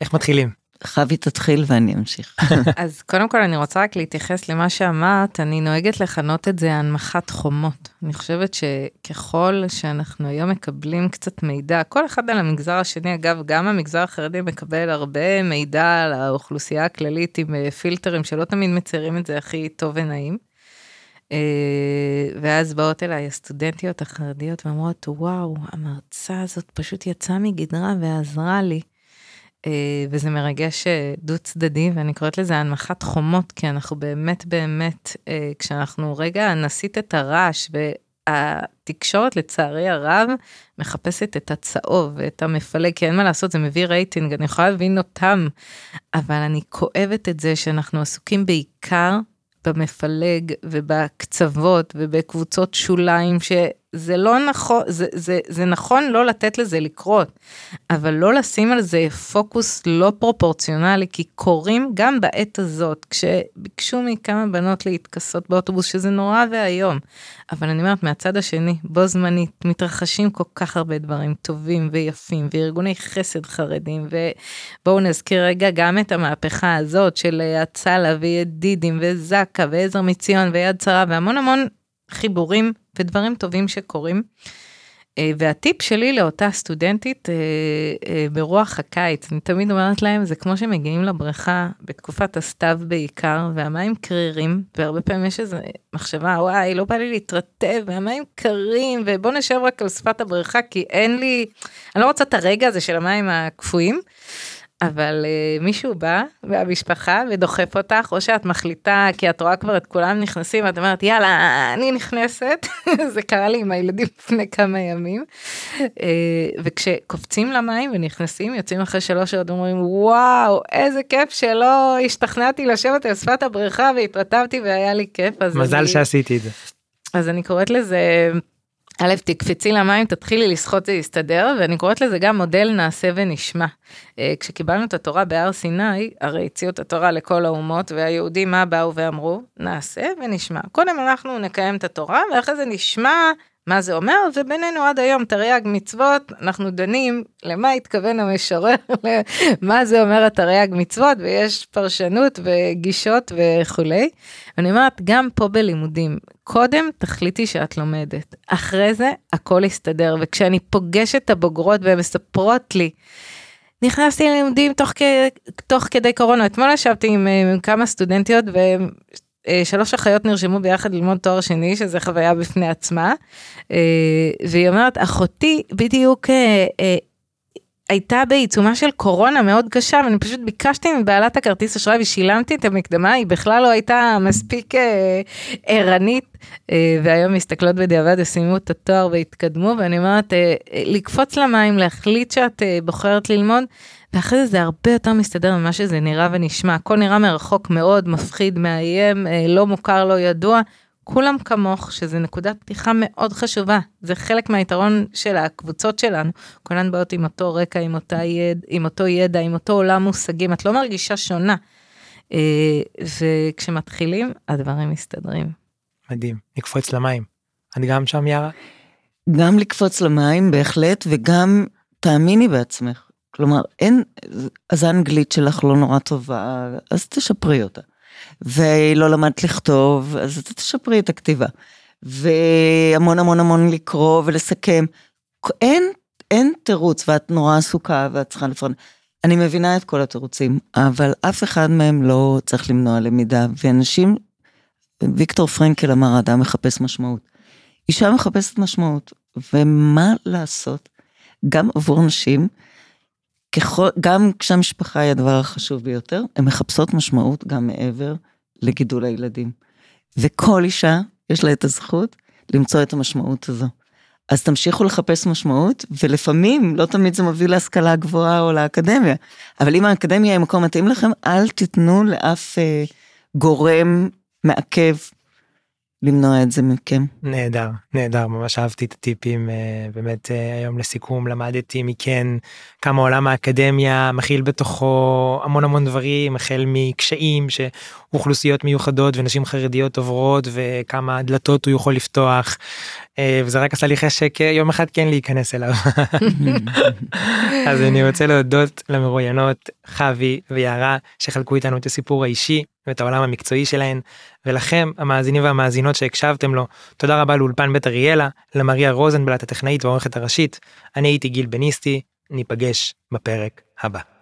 איך מתחילים? חוי תתחיל ואני אמשיך. אז קודם כל אני רוצה רק להתייחס למה שאמרת, אני נוהגת לכנות את זה הנמכת חומות. אני חושבת שככל שאנחנו היום מקבלים קצת מידע, כל אחד על המגזר השני, אגב, גם המגזר החרדי מקבל הרבה מידע על האוכלוסייה הכללית עם אה, פילטרים שלא תמיד מציירים את זה הכי טוב ונעים. אה, ואז באות אליי הסטודנטיות החרדיות ואומרות, וואו, המרצה הזאת פשוט יצאה מגדרה ועזרה לי. אה, וזה מרגש אה, דו צדדי, ואני קוראת לזה הנמכת חומות, כי אנחנו באמת באמת, אה, כשאנחנו רגע נסיט את הרעש, והתקשורת לצערי הרב מחפשת את הצהוב ואת המפלג, כי אין מה לעשות, זה מביא רייטינג, אני יכולה להבין אותם, אבל אני כואבת את זה שאנחנו עסוקים בעיקר במפלג ובקצוות ובקבוצות שוליים, ש... זה לא נכון, זה, זה, זה נכון לא לתת לזה לקרות, אבל לא לשים על זה פוקוס לא פרופורציונלי, כי קורים גם בעת הזאת, כשביקשו מכמה בנות להתכסות באוטובוס, שזה נורא ואיום. אבל אני אומרת, מהצד השני, בו זמנית, מתרחשים כל כך הרבה דברים טובים ויפים, וארגוני חסד חרדים, ובואו נזכיר רגע גם את המהפכה הזאת של הצלה וידידים וזקה ועזר מציון ויד שרה, והמון המון חיבורים ודברים טובים שקורים. אה, והטיפ שלי לאותה סטודנטית אה, אה, ברוח הקיץ, אני תמיד אומרת להם, זה כמו שמגיעים לבריכה בתקופת הסתיו בעיקר, והמים קרירים, והרבה פעמים יש איזו מחשבה, וואי, לא בא לי להתרטב, והמים קרים, ובוא נשב רק על שפת הבריכה, כי אין לי, אני לא רוצה את הרגע הזה של המים הקפואים. אבל uh, מישהו בא מהמשפחה ודוחף אותך, או שאת מחליטה, כי את רואה כבר את כולם נכנסים, ואת אומרת, יאללה, אני נכנסת, זה קרה לי עם הילדים לפני כמה ימים. Uh, וכשקופצים למים ונכנסים, יוצאים אחרי שלוש שעות ואומרים, וואו, איזה כיף שלא השתכנעתי לשבת על שפת הבריכה והתרטבתי והיה לי כיף. מזל אני... שעשיתי את זה. אז אני קוראת לזה... א', תקפצי למים, תתחילי לשחות זה יסתדר, ואני קוראת לזה גם מודל נעשה ונשמע. אה, כשקיבלנו את התורה בהר סיני, הרי הציעו את התורה לכל האומות, והיהודים מה באו ואמרו? נעשה ונשמע. קודם אנחנו נקיים את התורה, ואחרי זה נשמע מה זה אומר, ובינינו עד היום תרי"ג מצוות, אנחנו דנים למה התכוון המשורר, מה זה אומר התרי"ג מצוות, ויש פרשנות וגישות וכולי. אני אומרת, גם פה בלימודים, קודם תחליטי שאת לומדת, אחרי זה הכל יסתדר, וכשאני פוגשת את הבוגרות והן מספרות לי, נכנסתי ללימודים תוך. תוך כדי קורונה, אתמול ישבתי עם, עם כמה סטודנטיות והן אה, שלוש אחיות נרשמו ביחד ללמוד תואר שני, שזה חוויה בפני עצמה. אה, והיא אומרת, אחותי בדיוק אה, הייתה בעיצומה של קורונה מאוד קשה, ואני פשוט ביקשתי מבעלת הכרטיס אשראי ושילמתי את המקדמה, היא בכלל לא הייתה מספיק ערנית, והיום מסתכלות בדיעבד, סיימו את התואר והתקדמו, ואני אומרת, לקפוץ למים, להחליט שאת בוחרת ללמוד, ואחרי זה זה הרבה יותר מסתדר ממה שזה נראה ונשמע. הכל נראה מרחוק מאוד מפחיד, מאיים, אה, לא מוכר, לא ידוע. כולם כמוך, שזה נקודת פתיחה מאוד חשובה. זה חלק מהיתרון של הקבוצות שלנו. כולן באות עם אותו רקע, עם, אותה יד, עם אותו ידע, עם אותו עולם מושגים. את לא מרגישה שונה. אה, וכשמתחילים, הדברים מסתדרים. מדהים. נקפוץ למים. את גם שם, יארה? גם לקפוץ למים, בהחלט, וגם תאמיני בעצמך. כלומר, אין, אז האנגלית שלך לא נורא טובה, אז תשפרי אותה. ולא למדת לכתוב, אז תשפרי את הכתיבה. והמון המון המון לקרוא ולסכם. אין, אין תירוץ, ואת נורא עסוקה ואת צריכה לפרנס. אני מבינה את כל התירוצים, אבל אף אחד מהם לא צריך למנוע למידה, ואנשים, ויקטור פרנקל אמר, האדם מחפש משמעות. אישה מחפשת משמעות, ומה לעשות? גם עבור נשים, ככל, גם כשהמשפחה היא הדבר החשוב ביותר, הן מחפשות משמעות גם מעבר לגידול הילדים. וכל אישה, יש לה את הזכות למצוא את המשמעות הזו. אז תמשיכו לחפש משמעות, ולפעמים, לא תמיד זה מוביל להשכלה גבוהה או לאקדמיה, אבל אם האקדמיה היא מקום מתאים לכם, אל תיתנו לאף אה, גורם מעכב למנוע את זה מכם. נהדר, נהדר, ממש אהבתי את הטיפים, אה, באמת אה, היום לסיכום למדתי מכן כמה עולם האקדמיה מכיל בתוכו המון המון דברים, החל מקשיים שאוכלוסיות מיוחדות ונשים חרדיות עוברות וכמה דלתות הוא יכול לפתוח, אה, וזה רק עשה לי חשק יום אחד כן להיכנס אליו. אז אני רוצה להודות למרואיינות חוי ויערה שחלקו איתנו את הסיפור האישי ואת העולם המקצועי שלהן ולכם המאזינים והמאזינות שהקשבתם לו תודה רבה לאולפן בית אריאלה למריה רוזנבלט הטכנאית והעורכת הראשית אני הייתי גיל בניסטי ניפגש בפרק הבא.